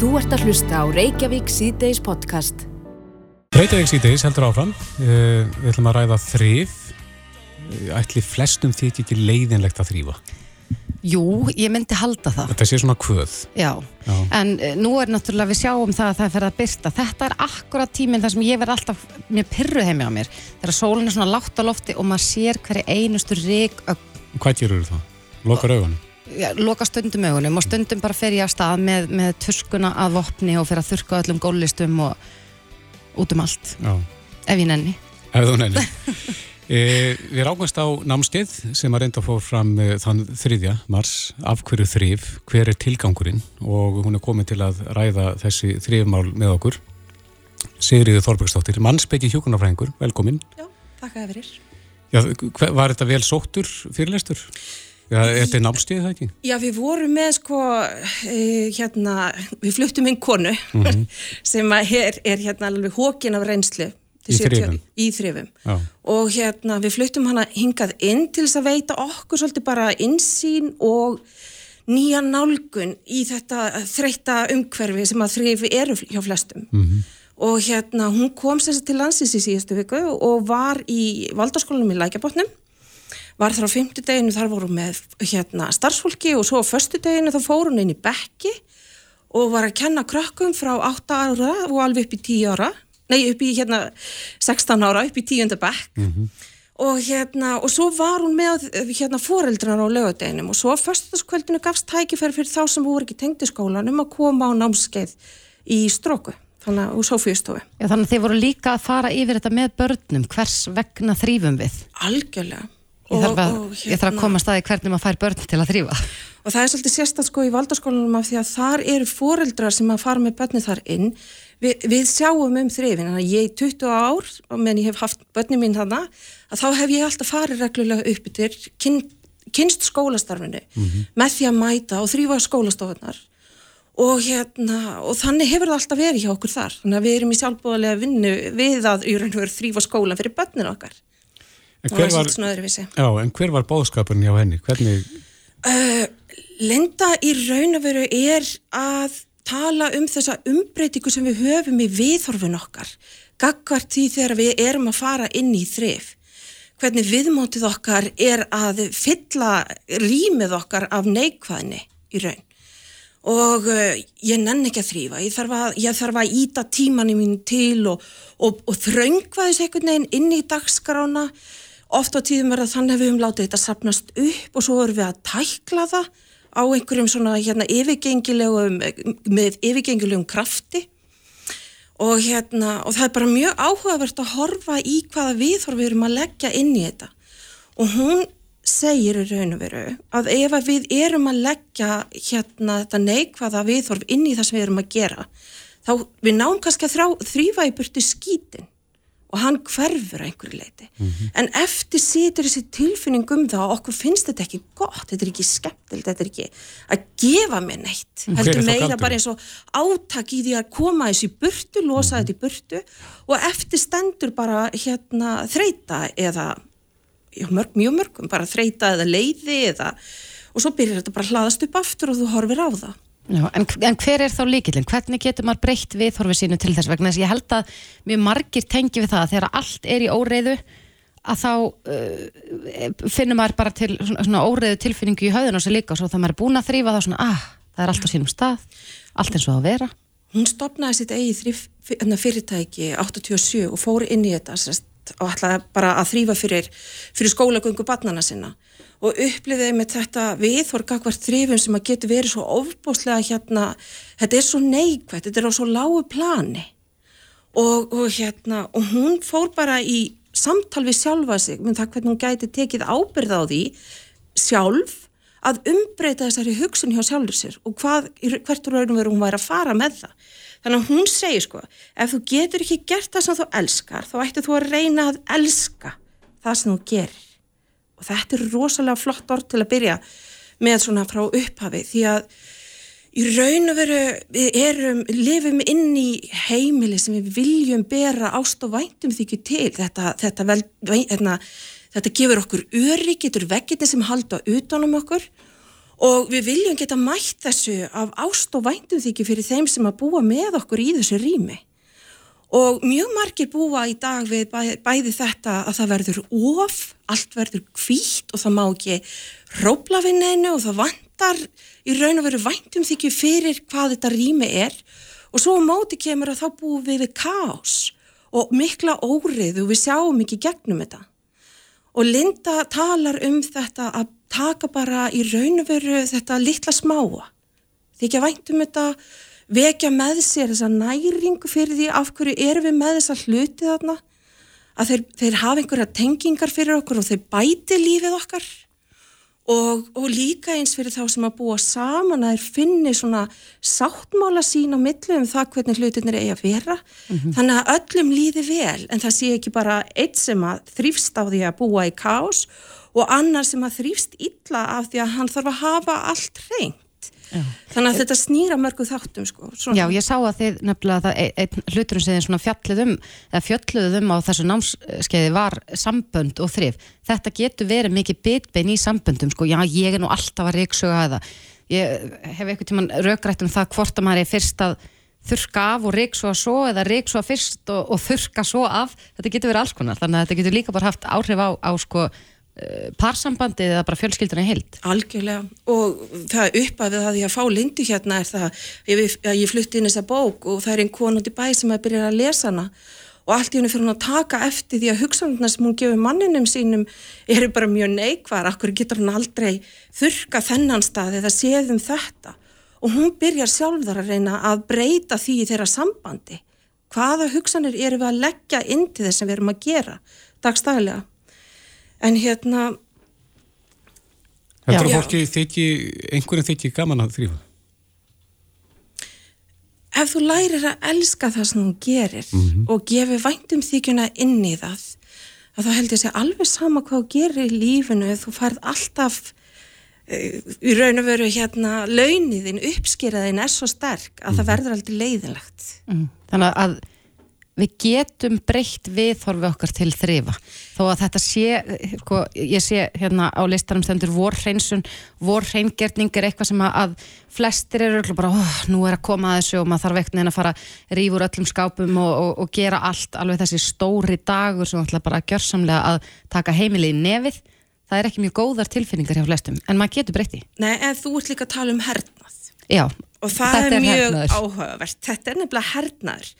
Þú ert að hlusta á Reykjavík síðdeis podcast. Reykjavík síðdeis heldur áfram. Uh, við ætlum að ræða þrif. Uh, ætli flestum því ekki leiðinlegt að þrýfa. Jú, ég myndi halda það. Þetta sé svona kvöð. Já, Já. en uh, nú er náttúrulega við sjáum það að það er fyrir að byrta. Þetta er akkurat tíminn þar sem ég verð alltaf með pyrru heimi á mér. Þegar sólinn er svona látt á lofti og maður sér hverju einustu rík Hvað gerur það? Lokar augunum? Já, loka stundum augunum og stundum bara fer ég af stað með, með tuskuna að vopni og fer að þurka öllum gólistum og út um allt, Já. ef ég nenni. Ef þú nefnir. e, við rákvæmst á námskeið sem að reynda að fór fram e, þann 3. mars af hverju þrif, hver er tilgangurinn og hún er komið til að ræða þessi þrifmál með okkur. Sigriður Þorbergsdóttir, mannsbyggi hjókunarfræðingur, velkomin. Já, þakka þér fyrir. Já, hver, var þetta vel sóttur fyrirlestur? Já, þetta er námskeið það ekki? Já, við vorum með sko, e, hérna, við fluttum inn konu Mhm. sem að er, er hérna alveg hókin af reynslu. Í 70 þrifum? Í þrifum. Já. Og hérna, við fluttum hana hingað inn til þess að veita okkur svolítið bara insýn og nýja nálgun í þetta þreytta umhverfi sem að þrifi eru hjá flestum. Mhm. Og hérna, hún kom sér til landsins í síðustu viku og var í valdarskólanum í Lækjabotnum var þar á fymtudeginu, þar voru með hérna starfsfólki og svo á föstudeginu þá fór hún inn í bekki og var að kenna krökkum frá 8 ára og alveg upp í 10 ára nei upp í hérna 16 ára upp í 10. bekk og hérna og svo var hún með hérna foreldrar á lögadeginum og svo á föstudagskvöldinu gafst tækifæri fyrir þá sem voru ekki tengdi skólanum að koma á námskeið í stróku þannig að úr Sofíustofu Já, þannig að þið voru líka að fara yfir þetta með börnum, hvers vegna þrýfum við? algjörlega Ég þarf, að, Og- og ég þarf að hérna- koma að staði hvernig maður fær börn til að þrýfa. Og það er svolítið sérstætt sko í valdaskólanum af því að þar eru foreldrar sem að fara með börni þar inn. Vi, við sjáum um að ég í 20 ár, og meðan ég hef haft börni mín þarna, að þá hef ég alltaf farið reglulega upp yfir kyn, kynst skólastarfinu með því að mæta og þrýfa skólastofunar. Og, hérna, og þannig hefur það alltaf verið hjá okkur þar. Þannig að við erum í sjálfbúðarlega vinnu við að þrýfa skólan fyrir börnin okkar. En hver er var, já, en hver var bóðskapurinn hjá henni? Hvernig, Uh, Linda í raun og veru er að tala um þessa umbreytingu sem við höfum í viðhorfin okkar gagvart því þegar við erum að fara inn í þrif. Hvernig viðmótið okkar er að fylla rýmið okkar af neikvæðni í raun. Og uh, ég nenn ekki að þrýfa ég þarf að, ég þarf að íta tímanum mín til og, og, og þröngva þess einhvern veginn inn í dagskrána oft á tíðum er að þannig að við höfum látið þetta sapnast upp og svo erum við að tækla það á einhverjum svona hérna yfirgengilegum með yfirgengilegum krafti. Og hérna og það er bara mjög áhugavert að horfa í hvaða viðhorf við erum að leggja inn í þetta. Og hún segir í raun og veru að ef við erum að leggja hérna þetta neikvæða viðhorf inn í það sem við erum að gera þá við náum kannski að þrýfa í burtu skítin og hann hverfur að einhverju leiti en eftir situr þessi tilfinning um það að okkur finnst þetta ekki gott þetta er ekki skemmtilegt, þetta er ekki að gefa mér neitt. Hver er heldur meira bara eins og átak í því að koma þessi burtu, losa þetta í burtu. Og eftir stendur bara hérna þreita eða já, mörg, mjög mörgum, bara þreita eða leiði eða og svo byrjar þetta bara að hlaðast upp aftur og þú horfir á það Já, en, en hver er þá líkillin? Hvernig getur maður breytt viðhorfið sínu til þess vegna? Þess að ég held að mjög margir tengi við það að þegar allt er í óreiðu að þá uh, finnur maður bara til svona, svona óreiðu tilfinningu í höðun og sér líka og svo þegar maður er búin að þrýfa þá svona, ah, það er allt á sínum stað, allt eins og það að vera. hún stopnaði sitt eigi hérna, fyrirtæki 87 og fór inn í þetta sest, og ætlaði bara að þrýfa fyrir, fyrir skólagöngu barnana sinna og upplifiði með þetta viðhorg gagvart þrifum sem að getur verið svo ofbóslega hérna, þetta er svo neikvægt, þetta er á svo lágu plani og, og hérna og hún fór bara í samtal við sjálfa sig, með það hvernig hún gæti tekið ábyrð á því sjálf að umbreyta þessari hugsun hjá sjálfur sér og hvað, hvert úr raunum verður hún væri að fara með það. Þannig að hún segir sko, ef þú getur ekki gert það sem þú elskar, þá ættir þú að reyna að elska það sem þú gerir. Og þetta er rosalega flott orð til að byrja með svona frá upphafi því að í raun og veru við erum, lifum inn í heimili sem við viljum bera ást og væntum þykju til þetta, þetta, vel, þetta, þetta gefur okkur öri, getur veggirni sem halda utanum okkur og við viljum geta mætt þessu af ást og væntum þykju fyrir þeim sem að búa með okkur í þessu rými. Og mjög margir búa í dag við bæ, bæði þetta að það verður of, allt verður kvítt og það má ekki róbla við neinu og það vantar í raun og veru væntum þykju fyrir hvað þetta rými er. Og svo á móti kemur að þá búum við við kás og mikla órið og við sjáum ekki gegnum þetta. Og Linda talar um þetta að taka bara í raun og veru þetta litla smáa. Þykja væntum þetta vekja með sér þessa næringu fyrir því af hverju erum við með þessa hluti þarna? Að þeir, þeir hafa einhverja tengingar fyrir okkur og þeir bæti lífið okkar. Og, og líka eins fyrir þá sem að búa saman að þeir finni svona sáttmála sín á millu um það hvernig hlutinir eigi að vera. Mm -hmm. þannig að öllum líði vel en það sé ekki bara eitt sem að þrýfst á því að búa í kás og annar sem að þrýfst illa af því að hann þarf að hafa allt reynd Já. Þannig að þetta snýra mörgu þáttum sko. Svona. Já, ég sá að þið nefnilega það einn ein, hluturinn sem þið svona fjallið um eða fjölluðuð um á þessu námskeiði var sambönd og þrif. Þetta getur verið mikið bitbein í samböndum sko. Já, ég er nú alltaf að reyksuga eða ég hef eitthvað tíman raugrætt um það hvort að maður er fyrst að þurka af og reyksuga svo eða reyksuga fyrst og, og þurka svo af. Þetta getur verið alls konar. Þannig að þetta getur líka bara haft áhrif á, á sko Eh, parsambandi eða bara fjölskylduna heilt? Algjörlega. Og það uppafið að ég að fá lindu hérna er það að ég, ég flutti inn þessa bók og það er einn konund í bæ sem að byrja að lesa hana. Og allt í henni fyrir hún að taka eftir því að hugsanuna sem hún gefur manninum sínum eru bara mjög neikvar, akkur getur hún aldrei þurka þennan stað eða séðum þetta? Og hún byrjar sjálf þar að reyna að breyta því í þeirra sambandi. Hvaða hugsanir eru við að leggja inn til þess að við erum að gera? Dagstæðilega en hérna Þetta er fólki þykji, einhverjum þykji gaman að þrýfa Ef þú lærir að elska það sem þú gerir mm -hmm. og gefur væntum þykjuna inn í það að þá heldur sér alveg sama hvað þú gerir í lífinu þú færð alltaf uh, í raun og veru hérna launiðin, uppskýraðin er svo sterk að mm það mhm. verður aldrei leiðilegt mm. Þannig að við getum breytt viðhorfi okkar til þrifa þó að þetta sé, sko, ég sé hérna á listanum stendur vorhreinsun vorhreingerning er eitthvað sem að flestir eru bara, oh, nú er að koma að þessu og maður þarf ekkert neina að fara rífur öllum skápum og, og, og gera allt alveg þessi stóri dagur sem ætla bara að gjörsamlega að taka heimilið í nefið það er ekki mjög góðar tilfinningar hjá flestum en maður getur breytti. Nei, en þú ert líka að tala um hernað. Já, og það er, er mjög hernaður. áhugavert. Þetta er nefnilega hernaður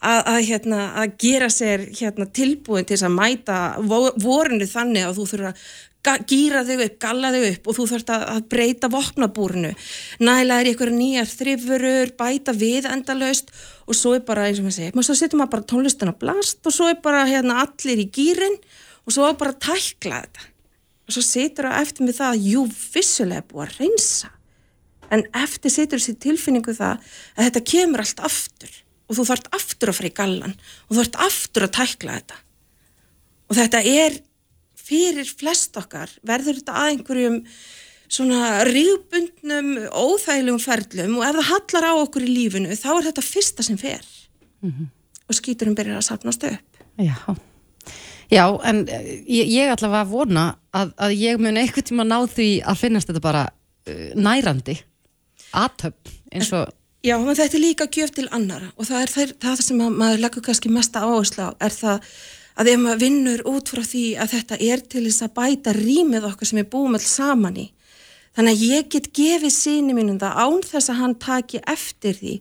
að, að, hérna, að gera sér hérna, tilbúin til að mæta vorinu þannig að þú þurfa að gýra þig upp, galla þig upp og þú þurft að, að breyta vopnabúrinu. Næla er ykkur nýjar þrifurur bæta við endalaust og svo er bara eins og maður segir, maður svo setur maður bara tónlistin á blast og svo er bara hérna allir í gýrin og svo er bara tækla þetta. Og svo setur það eftir mig það að jú, vissulega búið að reynsa en eftir setur þessi tilfinningu það að þetta kemur allt aftur og þú þart aftur að fara í gallan og þú þart aftur að tækla þetta. Og þetta er fyrir flest okkar verður þetta að einhverjum svona ríðbundnum óþægilegum ferlum og ef það hallar á okkur í lífinu þá er þetta fyrsta sem fer. Mm -hmm. og skýturum byrjar að sapnast upp. Já, Já en eh, ég, ég allavega að vona að, að ég mun eitthvað tíma ná því að finnast þetta bara uh, nærandi. Aðtöpp eins og Já, menn þetta er líka gjöf til annara og það er það, það sem maður leggur kannski mesta áherslu á er það að ef maður vinnur út frá því að þetta er til þess að bæta rýmið okkar sem er búin með saman í. Þannig að ég get gefið síni mínum það án þess að hann taki eftir því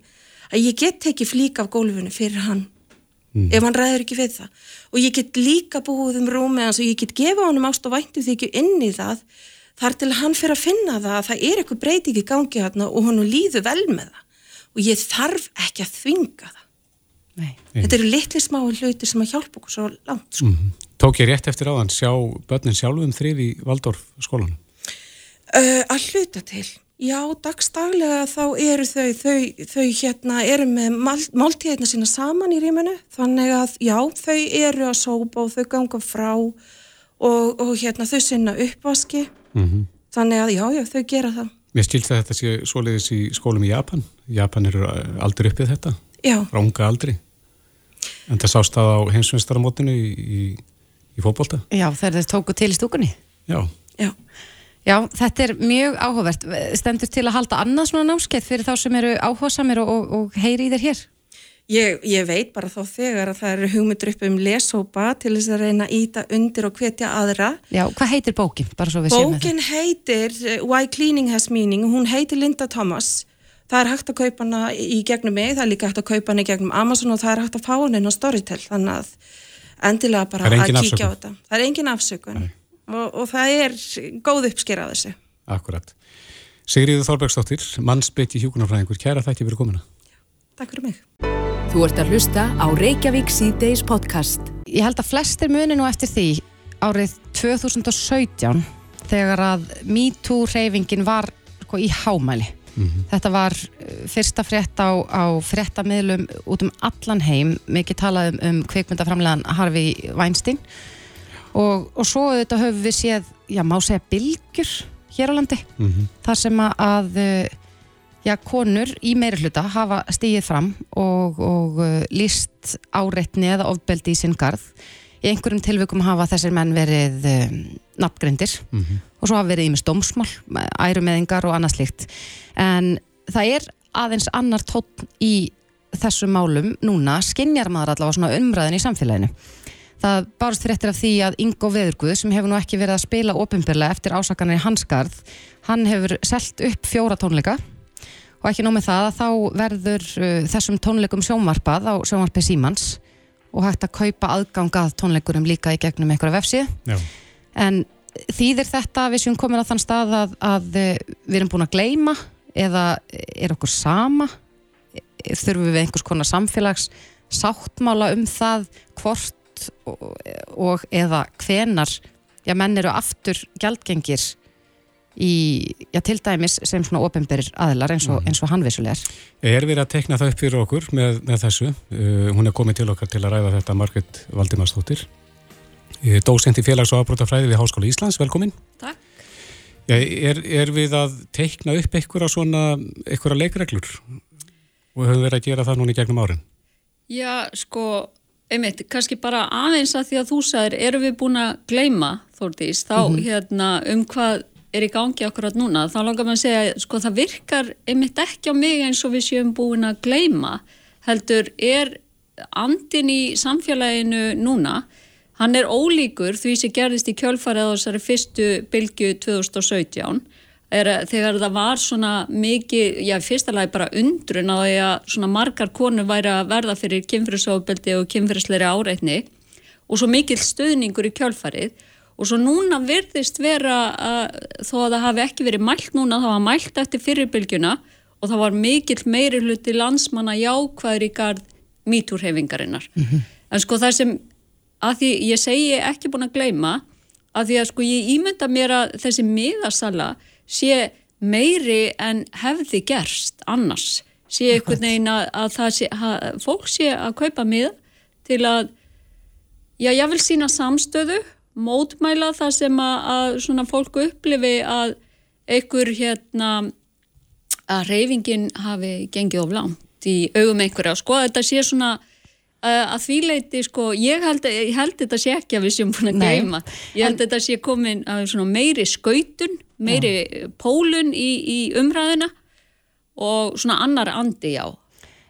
að ég get tekið flík af gólfinu fyrir hann mm. ef hann ræður ekki við það. Og ég get líka búið um rúmi og ég get gefa honum ást og væntu því ekki inn í það þar til hann fyrir að finna það að það er eitthvað breytið í gangi hérna og hann líður vel með það og ég þarf ekki að þvinga það Nei. þetta eru litli smá hluti sem að hjálpa okkur svo langt sko. mm -hmm. Tók ég rétt eftir á þann sjá börnin sjálfum þrif í Valdorf skólanum? Uh, að hluta til já, dagstaglega þá eru þau þau, þau hérna eru með máltíðina sína saman í rímanu þannig að já, þau eru að sópa og þau ganga frá og, og hérna þau sinna uppvaski mm -hmm. þannig að já, já, þau gera það Mér skilst að þetta sé svoleiðis í skólum í Japan. Japan eru aldrei uppið þetta. Já. Ránga aldrei. En það sást það á heimsveinstaramótinu í, í, í fókbólta. Já, þegar þeir tóku til í stúkunni. Já. Já. Já, þetta er mjög áhugavert. Stendur til að halda annað svona námskeið fyrir þá sem eru áhugasamir og, og, og heyri í þér hér? Ég, ég veit bara þá þegar að það eru hugmyndur upp um leshópa til þess að reyna að íta undir og hvetja aðra. Já, hvað heitir bókin? Bókin heitir uh, Why Cleaning Has Meaning, hún heitir Linda Thomas. Það er hægt að kaupa hana í gegnum mig, það er líka hægt að kaupa hana í gegnum Amazon og það er hægt að fá hana inn á Storytel, þannig að endilega bara að kíkja afsökun. á þetta. Það er engin afsökun og, og það er góð uppsker af þessu. Akkurat. Sigriður Þorbergsdóttir, mannsbyggi hjúkunarfræðingur, kæra þætti fyrir komina. Takk fyrir mig. Þú ert að hlusta á Reykjavík C-Days podcast. Ég held að flestir muni nú eftir því árið 2017 þegar að MeToo reyfingin var sko, í hámæli. Mm -hmm. Þetta var uh, fyrsta frétt á, á fréttamiðlum út um allan heim, mikið talað um, um kveikmyndaframlegan Harvey Weinstein og, og svo þetta höfum við séð, já má segja bilgjur hér á landi, mm -hmm. þar sem að já, konur í meiri hluta hafa stíðið fram og, og uh, líst áreitni eða ofbeldi í sinn garð. Í einhverjum tilvikum hafa þessir menn verið um, nafngrindir mm -hmm. og svo hafa verið ímest domsmál, ærumeðingar og annað slíkt. En það er aðeins annar tótt í þessum málum núna, skinjar maður allavega svona umræðin í samfélaginu. Það bárst fréttir af því að Ingo Veðurguð sem hefur nú ekki verið að spila ofinbyrlega eftir ásakanir í Hansgarð, hann hefur selgt upp fjóra tónleika og ekki nómið það að þá verður uh, þessum tónleikum sjónvarpað á sjónvarpið Símans og hægt að kaupa aðgangað tónleikurum líka í gegnum einhverja vefsið en þýðir þetta við séum komin að þann stað að, að uh, við erum búin að gleima eða er okkur sama? Þurfum við einhvers konar samfélags sáttmála um það hvort og, og eða hvenar já menn eru aftur gjaldgengir í, já til dæmis sem svona ofinberir aðlar eins og, mhm. eins og hann vissulegar. Er við að tekna það upp fyrir okkur með, með þessu? Uh, hún er komið til okkar til að ræða þetta Margrit Valdimarsdóttir, uh, dósend í félags- og afbrótafræði við Háskóla Íslands, velkomin. Takk. Ja, er, er við að tekna upp einhverja svona, einhverja leikreglur og höfum við að gera það núna í gegnum árin? Já, sko, einmitt, kannski bara aðeins að því að þú sagðir, erum við búin að gleima, Þórdís, þá mm -hmm. hérna um hvað er í gangi okkur átt núna, þá langar maður að segja sko það virkar einmitt ekki á mig eins og við séum búin að gleima heldur er andin í samfélaginu núna hann er ólíkur því sem gerðist í kjölfarið á þessari fyrstu bylgu 2017 er að þegar það var svona mikið, já fyrsta lagi bara undrun á því að svona margar konur væri að verða fyrir kynfyrirsofbeldi og kynfyrirsleiri áreitni og svo mikil stöðningur í kjölfarið og svo núna virðist vera að þó að það hafi ekki verið mælt núna þá var mælt eftir fyrirbylgjuna og það var mikill meiri hluti landsmanna jákvæður í gard mítúrhefingarinnar mm -hmm. en sko það sem að því ég segi ekki búin að gleima að því að sko ég ímynda mér að þessi miðasala sé meiri en hefði gerst annars. Sé einhvern veginn að, að það sé að fólk sé að kaupa miða til að já ég vil sína samstöðu mótmæla það sem að, að svona fólk upplifi að einhver hérna að reyfingin hafi gengið of langt í augum einhverja. Sko þetta sé svona að því leiti sko ég held, ég held þetta sé ekki að við séum búin að geima ég held en, þetta sé komin að svona meiri skautun meiri já. pólun í, í umræðina og svona annar andi já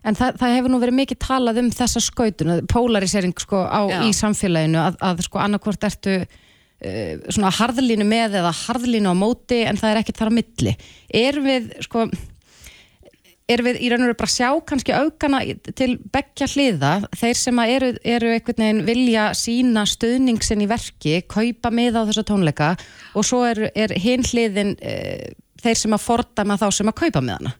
En það, það hefur nú verið mikið talað um þessa skautun, polarisering sko á, í samfélaginu að, að sko annarkvort ertu uh, svona harðlínu með eða harðlínu á móti en það er ekkert þar á milli. Er við sko, er við í raun og veru bara sjá kannski aukana til begja hliða, þeir sem eru, eru einhvern veginn vilja sína stöðningsin í verki, kaupa með á þessa tónleika og svo er, er hinn hliðin uh, þeir sem að fordama þá sem að kaupa með hana?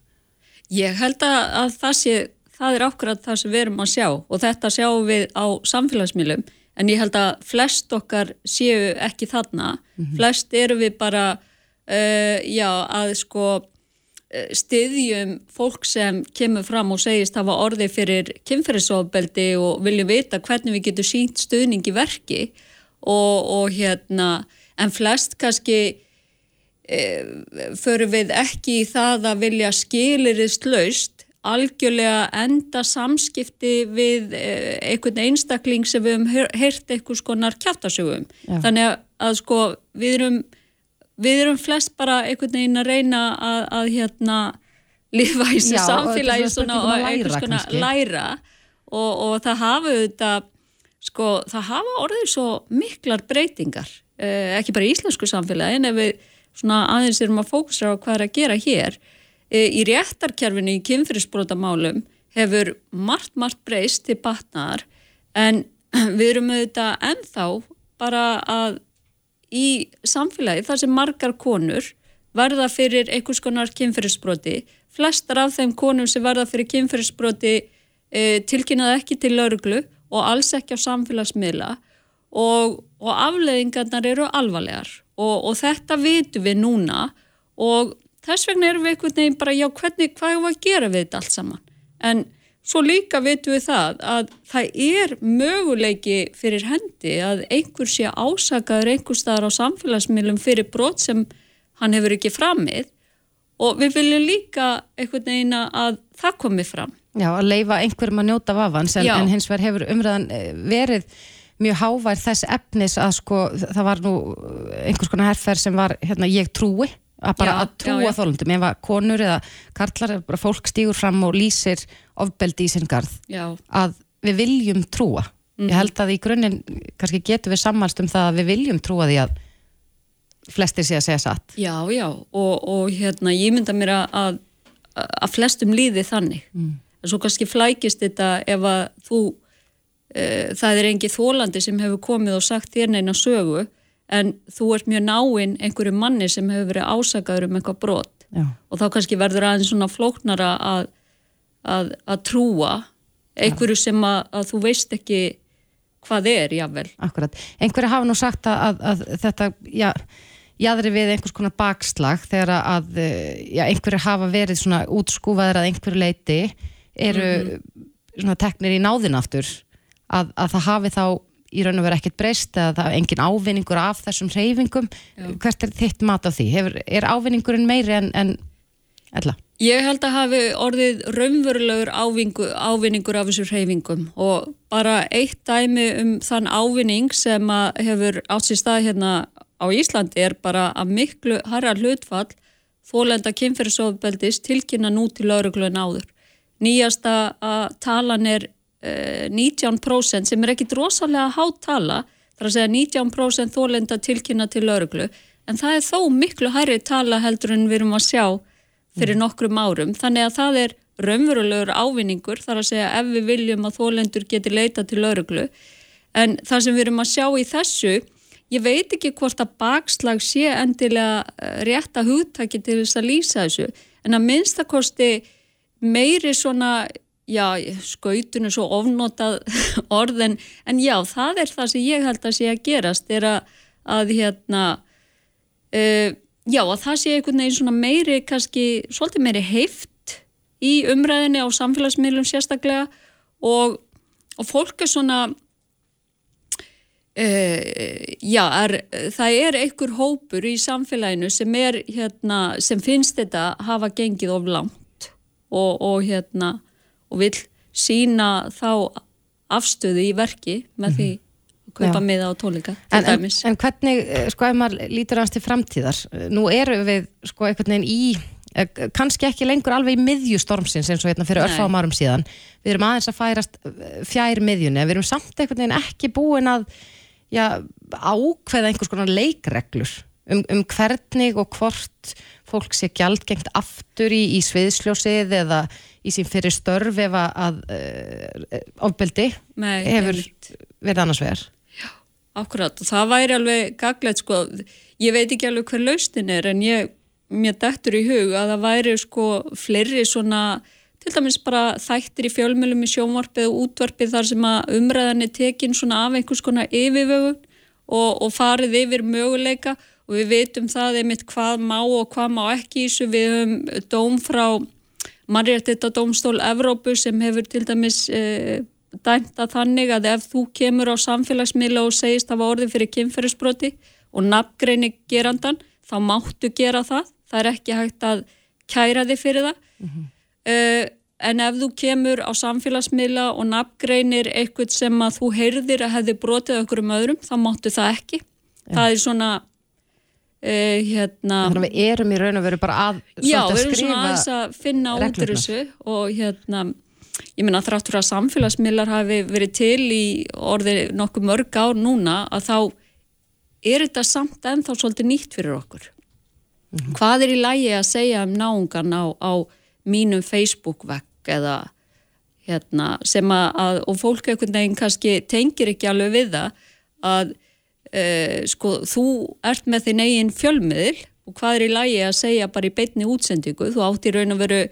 Ég held að, að það sé, það er ákveðat það sem við erum að sjá og þetta sjáum við á samfélagsmiðlum. En ég held að flest okkar séu ekki þarna, mm -hmm. flest eru við bara uh, já, að sko uh, stiðjum fólk sem kemur fram og segist hafa orði fyrir kynferðisofbeldi og viljum vita hvernig við getum sínt stuðning í verki. Og, og hérna en flest kannski förum við ekki í það að vilja skilirist laust algjörlega enda samskipti við e, einhvern einstakling sem við hefum heyrt eitthvað skonar kjáttasögum. Þannig að, að sko við erum við erum flest bara einhvern veginn að reyna að, að hérna lifa í þessu Já, samfélagi þetta svona og einhvers konar læra. Og, og það hafa auðvitað sko, það hafa orðið svo miklar breytingar eh, ekki bara í íslensku samfélagi en ef við svona aðeins erum að fókusra á hvað er að gera hér. Eh, í réttarkerfinu í kynfyrirsbrotamálum hefur margt, margt breyst til batnaðar en við erum auðvitað ennþá bara að í samfélagi þar sem margar konur verða fyrir einhvers konar kynferðisbroti flestar af þeim konum sem verða fyrir kynferðisbroti e, tilkynnaði ekki til lauruglu og alls ekki á samfélagsmiðla og, og afleðingarnar eru alvarlegar og, og þetta vitum við núna. Og þess vegna erum við einhvern veginn bara já hvernig, hvað er að gera við þetta allt saman? En svo líka vitum við það að það er möguleiki fyrir hendi að einhver sé ásakaður einhver staðar á samfélagsmiðlum fyrir brot sem hann hefur ekki framið. Og við viljum líka einhvern veginn að það komi fram. Já, að leifa einhverjum að njóta vafans en, en hins vegar hefur umræðan eh, verið mjög hávær þess efnis að sko það var nú einhvers konar herferð sem var hérna ég trúi að bara Já, að trúa þólundum ef að konur eða karlar eða bara fólk stígur fram og lýsir ofbeldi í sinn garð Já, að við viljum trúa. Ég held að í grunninn kannski getum við sammælst um það að við viljum trúa því að flestir sé að segja satt. Já, já og, og hérna ég mynda mér að, að, flestum líði þannig. Mm. En svo kannski flækist þetta ef að þú, það er engi þólandi sem hefur komið og sagt þér neina sögu en þú ert mjög náinn einhverju manni sem hefur verið ásakaður um eitthvað brot. Já. og þá kannski verður aðeins svona flóknara að, að, að trúa einhverju sem að, að þú veist ekki hvað er, jável. Akkurat. Einhverju hafa nú sagt að, að, að þetta, já, jáðri við einhvers konar bakslag þegar að, eh, já, einhverju hafa verið svona útskúfaður að einhverju leiti eru svona teknir í náðin aftur að, að það hafi þá í raun og vera ekkert breyst eða það er engin ávinningur af þessum reyfingum. Hvert er þitt mat á því? Hefur, er ávinningurinn meiri en, en ella? Ég held að hafi orðið raunverulegur ávingu, ávinningur af þessu hreyfingum og bara eitt dæmi um þann ávinning sem hefur átt sér stað hérna á Íslandi er bara að miklu harra hlutfall þólenda kynferðisofbeldis tilkynna nú til lauruglu en áður. Nýjasta talan er 19% sem er ekkit rosalega hátt tala, þar að segja 19% þólenda tilkynna til lauruglu en það er þó miklu hærri tala heldur en við erum að sjá fyrir nokkrum árum. Þannig að það er raunverulegur ávinningur þar að segja ef við viljum að þólendur geti leita til lauruglu. En það sem við erum að sjá í þessu, ég veit ekki hvort að bakslag sé endilega eh, rétta hugtaki til þess að lýsa þessu, en að minnstakosti meiri svona, já, skautun er svo ofnotað orðin, en já, það er það sem ég held að sé að gerast, er að, að hérna, uh, já, að það sé einhvern veginn svona meiri, kannski, svolítið meiri heift í umræðinni á samfélagsmiðlum sérstaklega og, og fólk er svona, uh, já, er, það er einhver hópur í samfélaginu sem er, hérna, sem finnst þetta hafa gengið of langt og, og hérna, og vil sína þá afstöðu í verki með því að kaupa miða á tónleika En, en, en hvernig, eh, sko, ef maður lítur hans til framtíðar, nú eru við, sko, einhvern veginn í, eh, kannski ekki lengur alveg í miðju stormsins eins og hérna fyrir örfáum árum síðan. Við erum aðeins að færast eh, fjær miðjunni, við erum samt einhvern veginn ekki búin að, já, ákveða einhvers konar leikreglur um, um hvernig og hvort fólk sé gjaldgengt aftur í, í sviðsljósið eða í sín fyrir störf ef að, uh, ofbeldi Nei, hefur einmitt. verið annars vegar. Akkurat, og það væri alveg gaglegt sko, ég veit ekki alveg hver laustin er en ég, mér dettur í hug að það væri sko fleiri svona, til dæmis bara þættir í fjölmjölum í sjónvarpið og útvarpið þar sem að umræðan er tekin svona af einhvers konar yfirvögun og, og farið yfir möguleika og við veitum það einmitt hvað má og hvað má ekki í þessu, við höfum dóm frá mannréttita dómstól Evrópu sem hefur til dæmis eh, dæmt að þannig að ef þú kemur á samfélagsmiðla og segist hafa orðið fyrir kynferðisbroti og nafngreini gerandan, þá máttu gera það. Það er ekki hægt að kæra þig fyrir það. uh, en ef þú kemur á samfélagsmiðla og nafngreinir eitthvað sem að þú heyrðir að hefði brotið okkur um öðrum, þá máttu það ekki. Það er svona uh, hérna Þannig að við erum í raun og veru bara að, Já, við erum svona aðeins að finna út úr þessu og hérna, ég meina þrátt fyrir að samfélagsmiðlar hafi verið til í orði nokkuð mörg ár núna að þá er þetta samt ennþá svolítið nýtt fyrir okkur. Hvað er í lægi að segja um náungan á, á mínum Facebook-vegg eða hérna, sem að, og fólk einhvern veginn kannski tengir ekki alveg við það að uh, sko, þú ert með þinn eigin fjölmiðl og hvað er í lagi að segja bara í beinni útsendingu, þú átt í raun og veru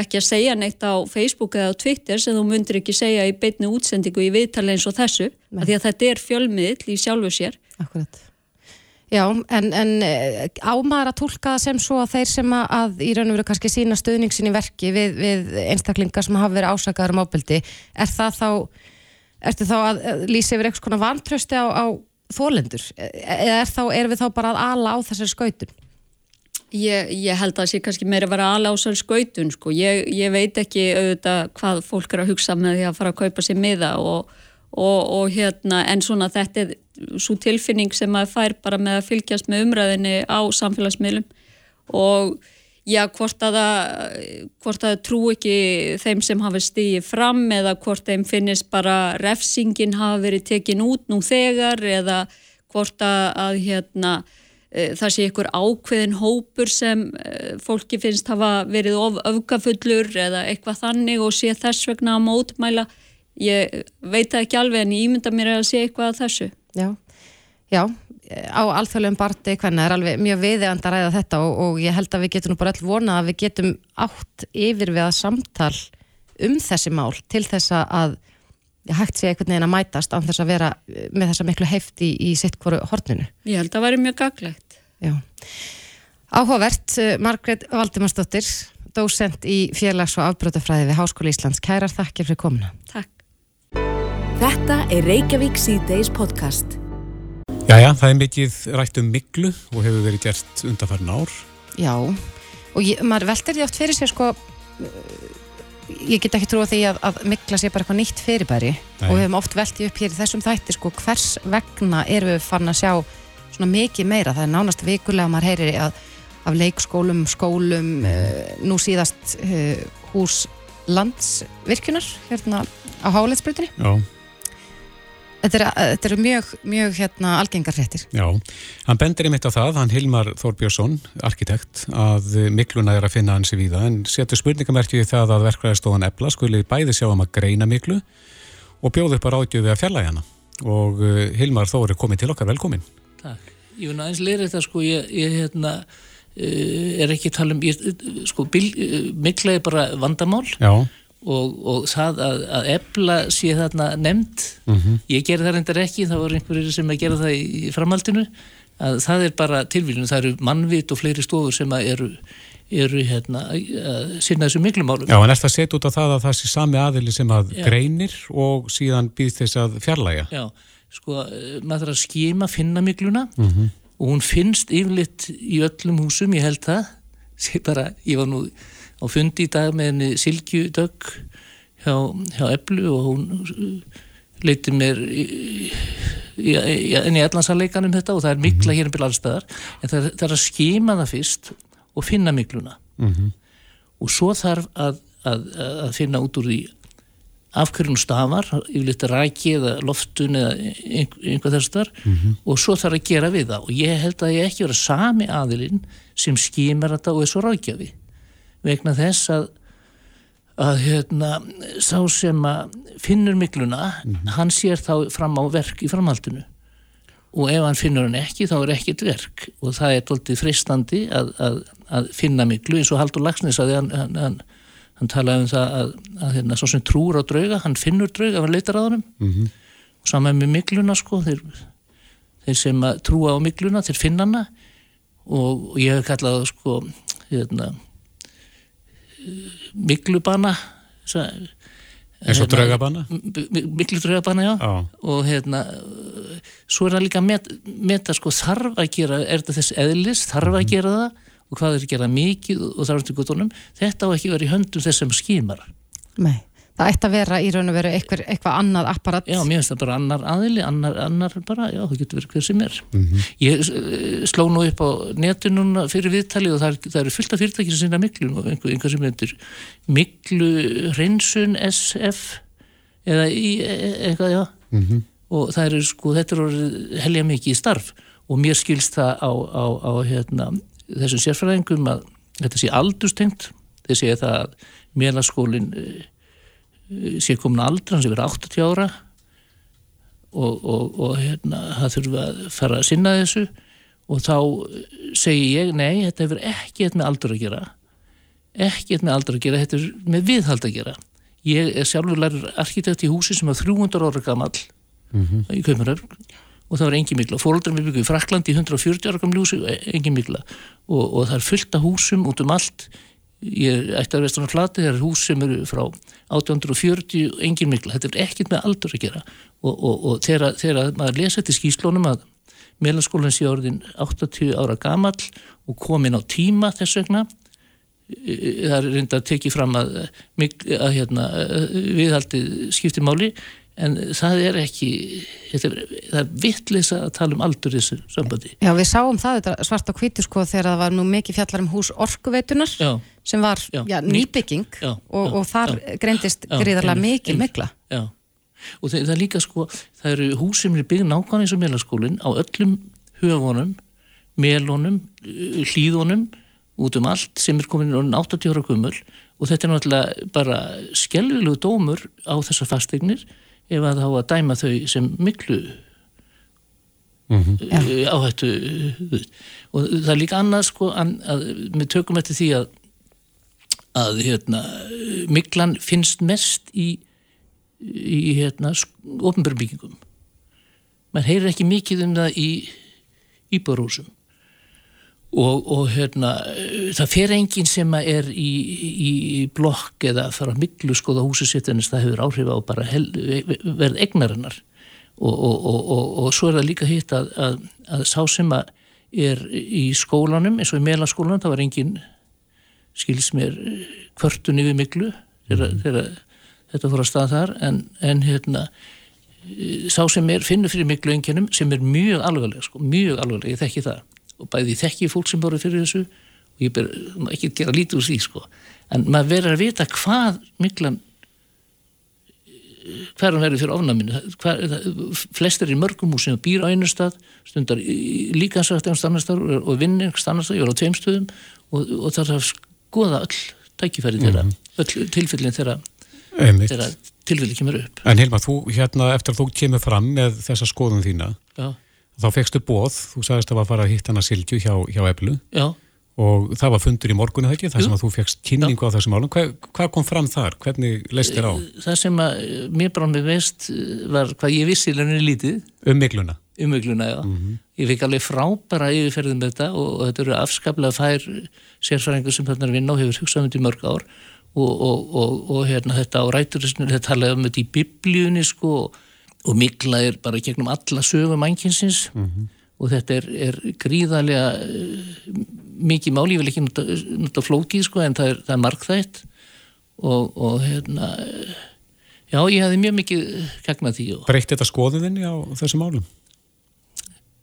ekki að segja neitt á Facebook eða á Twitter sem þú myndir ekki segja í beinni útsendingu í viðtali eins og þessu, af því að þetta er fjölmiðl í sjálfu sér. Akkurat. Já, en, en eh, á maður að tólka það sem svo að þeir sem að, að í raun og veru kannski sína stuðningsin í verki við, við einstaklingar sem hafa verið ásakaður um ábyldi, er það þá, ertu þá að lýsa yfir eitthvað svona vantrösti á, á þólendur? Eða er þá, erum við þá bara að ala á þessari skautun? Ég, ég held að það sé kannski meira að vera alásar skautun sko. Ég, ég veit ekki auðvitað hvað fólk er að hugsa með því að fara að kaupa sér miða og, og, og hérna en svona þetta er svo tilfinning sem maður fær bara með að fylgjast með umræðinni á samfélagsmiðlum og já hvort að það trú ekki þeim sem hafa stíið fram eða hvort þeim finnist bara refsingin hafa verið tekin út nú þegar eða hvort að, að hérna e, það sé ykkur ákveðin hópur sem e, fólki finnst hafa verið of öfgafullur eða eitthvað þannig og sé þess vegna að mótmæla. Ég veit það ekki alveg en ég ímynda mér að sé eitthvað að þessu. Já, já, á alþjóðlegum barti hvernig er alveg mjög viðeigandi að ræða þetta og, og ég held að við getum nú bara öll vonað að við getum átt yfir við að samtal um þessi mál til þess að hægt sé einhvern veginn að mætast án þess að vera með þessa miklu hefti í, í sitt hvoru horninu. Ég held að það væri mjög gaglegt. Já. Áhugavert, uh, Margrét Valdimarsdóttir, dósent í félags- og afbrotafræði við Háskóli Íslands. Kærar þakkir fyrir komuna. Takk. Þetta er Reykjavík C-Days podcast. Jæja, það er mikið rætt um miklu og hefur verið gert undanfærin ár. Já, og ég, maður veltir því oft fyrir sér sko, ég get ekki trúa því að, að mikla sé bara eitthvað nýtt fyrirbæri Nei. og við hefum oft því upp hér í þessum þætti sko, hvers vegna erum við farin að sjá svona mikið meira, það er nánast vikulega að maður heyrir að, af leikskólum, skólum, uh, nú síðast uh, hús landsvirkjunar hérna á Háleitsbrutinni. Já, Þetta er, þetta er mjög, mjög hérna, algengar fréttir. já. Hann bendir einmitt á það, hann Hilmar Þórbjörnsson, arkitekt, að mikluna er að finna hans í víða en setur spurningamerkju í það að verkvæðarstofan Ebla skuli bæði sjá um að greina miklu og bjóða upp að ráðgjöfi að fjalla hana. Og uh, Hilmar Þór er komið til okkar, velkomin. Takk. Ég vil aðeins leira þetta sko, ég, ég hérna, uh, er ekki að tala um, ég, sko, bil, mikla er bara vandamál Já, og, og það að, að ebla sé þarna nefnd, ég gerði það reyndar ekki, það voru einhverjir sem að gera það í, framhaldinu, að það er bara tilvílun, það eru mannvit og fleiri stofur sem að eru, eru hérna, að sinna þessu miklumálum. já, en er það sett út á það að það sé sami aðili sem að Já. greinir og síðan býð þess að fjarlæga. Já, sko, eh, maður þarf að skima finna mikluna og hún finnst yfirleitt í öllum húsum, ég held það sé bara, ég var nú á fundi í dag með henni Silkju Dögg hjá, hjá Eblu og hún uh, leiti mér í, í, allansalleikanum þetta og það er mikla hér um byrja allstæðar en það, er- það er að skima það fyrst og finna mikluna og svo þarf að, að, að finna út úr því af hverjum stafar, yfirleitt ræki eða loftun eða einhver þess þar og svo þarf að gera við það. Og ég held að ég ekki vera sami aðilinn sem skimar þetta og er svo ráðgjafi vegna þess að að hérna, sá sem að finnur mikluna, hann sér þá fram á verk í framhaldinu. Og ef hann finnur hann ekki þá er ekkert verk. Og það er doldið fristandi að, að, að finna miklu eins og Haldur Lagsnes að hann, hann, hann, hann talaði um það að, að hérna, svo sem trúur á drauga, hann finnur drauga, hann leitar á honum. Og saman með mikluna sko þeir, þeir sem að trúa á mikluna, þeir finna hana. Og, og ég hef kallað sko hérna miklubana Eins og m- miklu draugabanna, já. Já. og hérna svo er það líka að met, meta sko þarf að gera, er þetta þess eðlis þarf að gera það? Og hvað er að gera mikið og þarf til gutunum, þetta á ekki að vera í höndum þess sem skimar. Nei, það ætti að vera í raun og veru eitthvað, eitthvað annað apparat Já, mér finnst það bara annar aðili, annar, annar bara, já, það getur verið hver sem er. Ég uh, sló nú upp á netinu núna fyrir viðtalið og það, er, það eru fullt af fyrirtækir sem sinna miklu og einhver, einhver sem heitir miklu hreinsun SF eða í, e, e, eitthvað, já. Og það eru sko, þetta er orðið helja mikið í starf og mér skilst það á, á, á hérna, þessum sérfræðingum að þetta sé aldurstengt, þeir segja það að mélaskólinn sé komin aldra, hann sé verið 80 ára og, og, og hérna, það þurfa að fara að sinna þessu. Og þá segi ég, nei, þetta hefur ekki eitthvað með aldur að gera. Ekki eitthvað með aldur að gera, þetta er með viðhald að gera. Ég er sjálfur lærur arkitekt í húsi sem er 300 ára gamall í Kauparöfn og það var engin mikla, fóröldrar við byggum í Fraklandi í 140 ára gamlu húsi, engin mikla og, og það er fullt af húsum út um allt ég ætti að vestan á flati það er hús sem eru frá 1840 engin mikla, þetta er ekkert með aldur að gera og, og, og þegar, maður lesa þetta í skýslónum að meðlanskólan sé orðin 80 ára gamall og komin á tíma þess vegna það er reynda að tekið fram að, að hérna, viðhaldi skipti máli en það er ekki er, það er vittlisa að tala um aldur þessu sambandi. Já, við sáum það þetta, svart á kvítu sko þegar það var nú mikið fjallar um hús orkuveitunar Já. Sem var Já, já, nýbygging Já, og, já, og þar já. greindist einmitt, mikil mikla. Og það, það er líka sko, það eru hús sem eru byggð nákvæmlega eins og meðlaskólinn á öllum höfunum, melunum, hlýðunum, út um allt sem er komin orðin 80 ára gummul og þetta er náttúrulega bara skelvilegu dómur á þessar fasteignir ef að þá að dæma þau sem miklu uh, áhættu uh, og það er líka annað sko að, að við tökum eftir því að að hérna, miklan finnst mest í, í hérna, ofnbjörnbyggingum. Man heyrir ekki mikið um það í íbárhúsum og, og hérna, það fer enginn sem að er í, í blokk eða fara að miklu skoða húsi sitt en það hefur áhrif á bara hel, verð egnarinnar og, og, og, svo er það líka hitt að, að, að sá sem að er í skólanum eins og í melaskólanum það var enginn skils mér kvörtun yfir miklu þegar, þegar þetta fór að stað þar. En, en hérna sá sem er, finnur fyrir miklu enginum sem er mjög alveglega, sko, mjög alveglega ég þekki það. Og bæði þekki fólk sem voru fyrir þessu og ég ber ekki gera lítið úr því sko. En maður verður að vita hvað miklan hver hann verður fyrir ofnaminu hver, flest er í mörgum hús sem býr á einu stað stundar líkansvægt einn stannastar og vinnir stannastar, ég var á tveim stöðum. Og, og það er að skoða öll tækifæri þeirra, öll tilfellin þeirra, þeirra tilfelli kemur upp. En Hilma, þú hérna eftir að þú kemur fram með þessa skoðun þína, já, þá fegstu bóð, þú sagðist að var að fara að hitta hana Silju hjá, hjá Eblu. Já, og það var fundur í morgun eða ekki, þar sem að þú fegst kynningu á þessum álum. Hvað, hvað kom fram þar? Hvernig leist þér á? það sem að eh, mér bara með veist var hvað ég vissi í launinni lítið. Um mikluna. umögluna, já. Ég fikk alveg frábæra yfirferðin með þetta og, og þetta eru afskaplega fær sérfræðingur sem þarna er að vinna og hefur hugsað um þetta í mörg ár. Og, og, og, og hérna, þetta á rætur þetta talaði um þetta í biblíunni sko og mikla er bara gegnum alla sögum mænkinsins og þetta er, er gríðarlega uh, mikið máli, ég vil ekki nota, nota flókið sko en það er, það er markþætt og, og hérna já, ég hefði mjög mikið gagnað því og Breytti þetta skoðuðinni á þessum álum?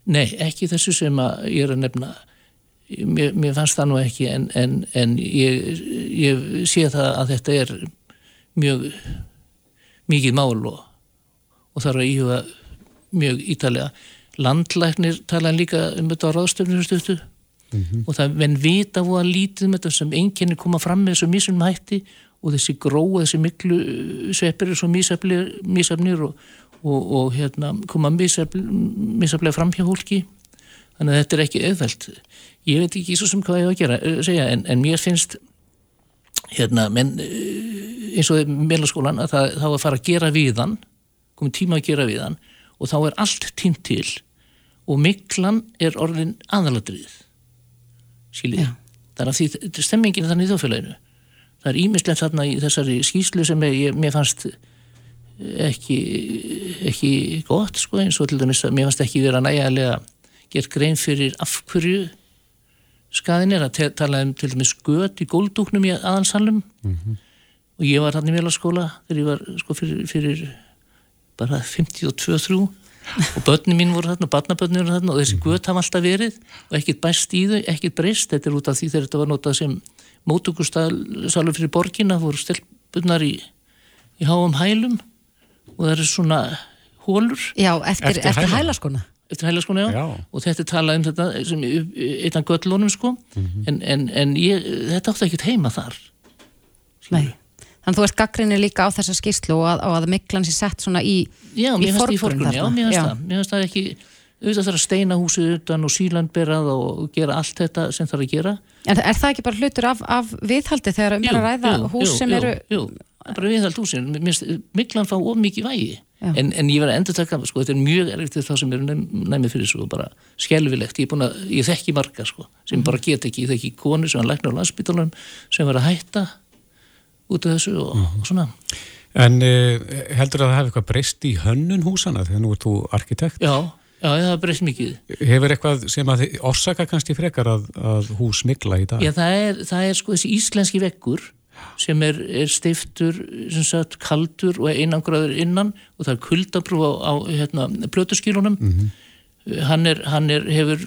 Nei, ekki þessu sem ég er að nefna. Mér, mér fannst það nú ekki en, en, en ég, ég sé það að þetta er mjög mikið mál og, og þarf að íhuga mjög ítalega landlæknir tala líka um þetta á ráðstöfnir stöftu og það venn vita voru að lítið um þetta sem einkenni koma fram með þessu mísunum hætti og þessi gróa, þessi miklu sveppir er svo mísafnir og, og, og hérna, koma mísaflega fram hjá fólki. Þannig að þetta er ekki auðvelt. Ég veit ekki svo sem hvað ég á að gera eh, segja, en, en mér finnst hérna, menn eh, eins og meðlaskólan að það, var að fara að gera við hann komið tíma að gera við hann og þá er allt tímt til og miklan er orðin aðaladrið skiljið er að því þetta er stemmingin þannig í þjóðfélaginu. Það er ímislegt þarna í þessari skýslu sem ég, mér fannst ekki, ekki gott sko eins og til dæmis að mér fannst ekki vera nægilega gert grein fyrir af hverju skaðin er. Að tala um til dæmis göt í góldúknum í aðansalum og ég var hann í mjölaskóla þegar ég var sko fyrir, fyrir bara 52-3 og börnum mín voru þarna og barnabörnum voru þarna og þessi göt hafa alltaf verið og ekkert bæst í þau, ekkert breyst. Þetta er út af því þegar þetta var notað sem mótugustalur fyrir borgina voru stelpunar í, í háum hælum og það eru svona hólur Já, eftir, Eftir eftir hælaskona eftir hælaskona, já. Já. og þetta er talað um þetta sem eitt af göllunum sko. En, en, en ég, þetta átti ekkert heima þar. Nei. Þannig að þú ert gaggrinni líka á þessa skýrslu og að, að miklan sé sett svona í Já, mér finnst það í forgrunn já, mér finnst það. Mér finnst það ekki, auðvitað þarf að steina húsið utan og sílandberað og gera allt þetta sem þarf að gera. En er það ekki bara hlutur af, af viðhaldi þegar um að ræða hús sem eru Jú, það er bara viðhald Mér finnst miklan fá of mikið vægi. En, en ég verði að endur taka, sko, þetta er mjög fyrir þá sem næm, næmið fyrir svo bara skelvilegt, ég er búin að, ég þekki marga sko, sem bara get ekki, ég þekki konu sem hann læknar á landsbytalunum sem var að hætta út af þessu og, og svona. En uh, heldur að það hefði eitthvað breyst í hönnun húsana þegar nú ert þú arkitekt? Já, já, það er breyst mikið. Hefur eitthvað sem að orsaka kannski frekar að, að hús mikla í dag? Já, það er, það er sko þessi íslenski veggur sem er, er stiftur sem sagt kaldur og einangraður innan og það er kuldabrú á, á hérna, plötuskílunum hann, er, hann er, hefur,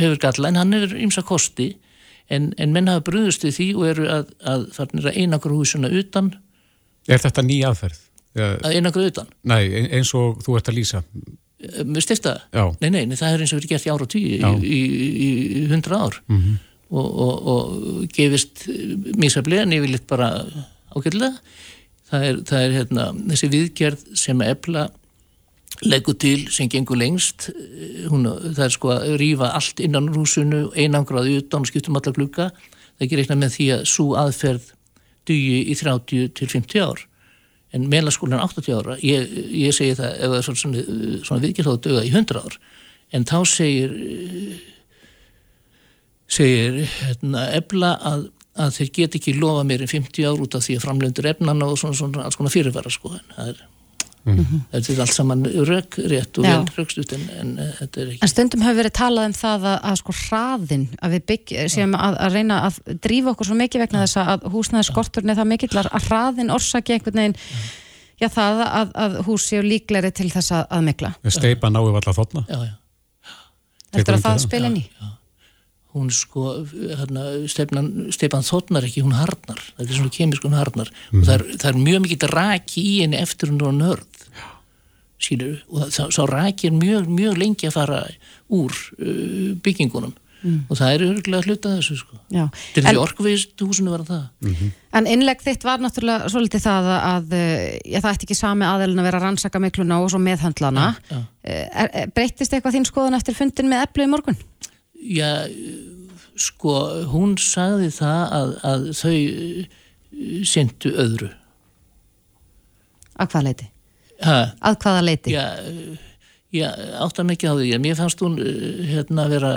hefur galla en hann hefur ymsa kosti en, en menn hafa bröðust við því og eru að, að að einangra húsuna utan. Er þetta ný aðferð? Að einangra utan? Nei, ein- eins og þú ert að lýsa. með stifta Já. nei, nei, nei, það er eins og verið gert í ára og tíu í, hundra ár og, og, og gefist mísaflega en yfirleitt bara ágætlega. Það er, það er hérna, þessi viðgerð sem ebla leggur til sem gengur lengst. Hún, það er sko að rýfa allt innan húsinu, einangraði utan og skiptum alla glugga, það er ekki reikna með því að svo aðferð dugi í 30 til 50 ár. En meðlaskólan er 80 ára. Ég, ég segi það ef það er svona, svona, viðgerð þá döga í 100 ár. En þá segir segir hérna, ebla að, að þeir get ekki lofa mér en 50 ár út af því að framlöndur efnana og svona, svona alls konar fyrirvara sko en það er þetta er allt saman rök rétt og Já. rökstut en, en uh, þetta er ekki En stundum hefur verið talað um það að, að sko hraðin, að við bygg, séum að, að reyna að drífa okkur svo mikið vegna þess að húsnæði skorturni er það mikill að að hraðin orsaki einhvern veginn, já það að, að hús séu líklegri til þess að, að mikla. Steipa náu allar þotna? já, já. Þetta er að það spila inn í. Hún sko hérna, Stefan, Stefan þotnar ekki, hún harnar þetta er svona kemisk, hún harnar og það er, það er mjög mikið raki í henni eftir hún er nörð Sýnur, og það, sá raki er mjög, mjög lengi að fara úr uh, byggingunum og það er örgulega hluta þessu sko. Já. til því orkveist húsinu var það En innlegg þitt var náttúrulega svolítið það að, að já, það ætti ekki sami aðelin að vera að rannsaka mikluna og svo meðhandlana. já. Er, er, breytist eitthvað þín skoðun eftir fundin með eplu í morgun? Já, sko, hún sagði það að, að þau syndu öðru. Að hvaða leiti? Ha, Að hvaða leiti? já, já, áttar mikið á því. Mér fannst hún eh, hérna vera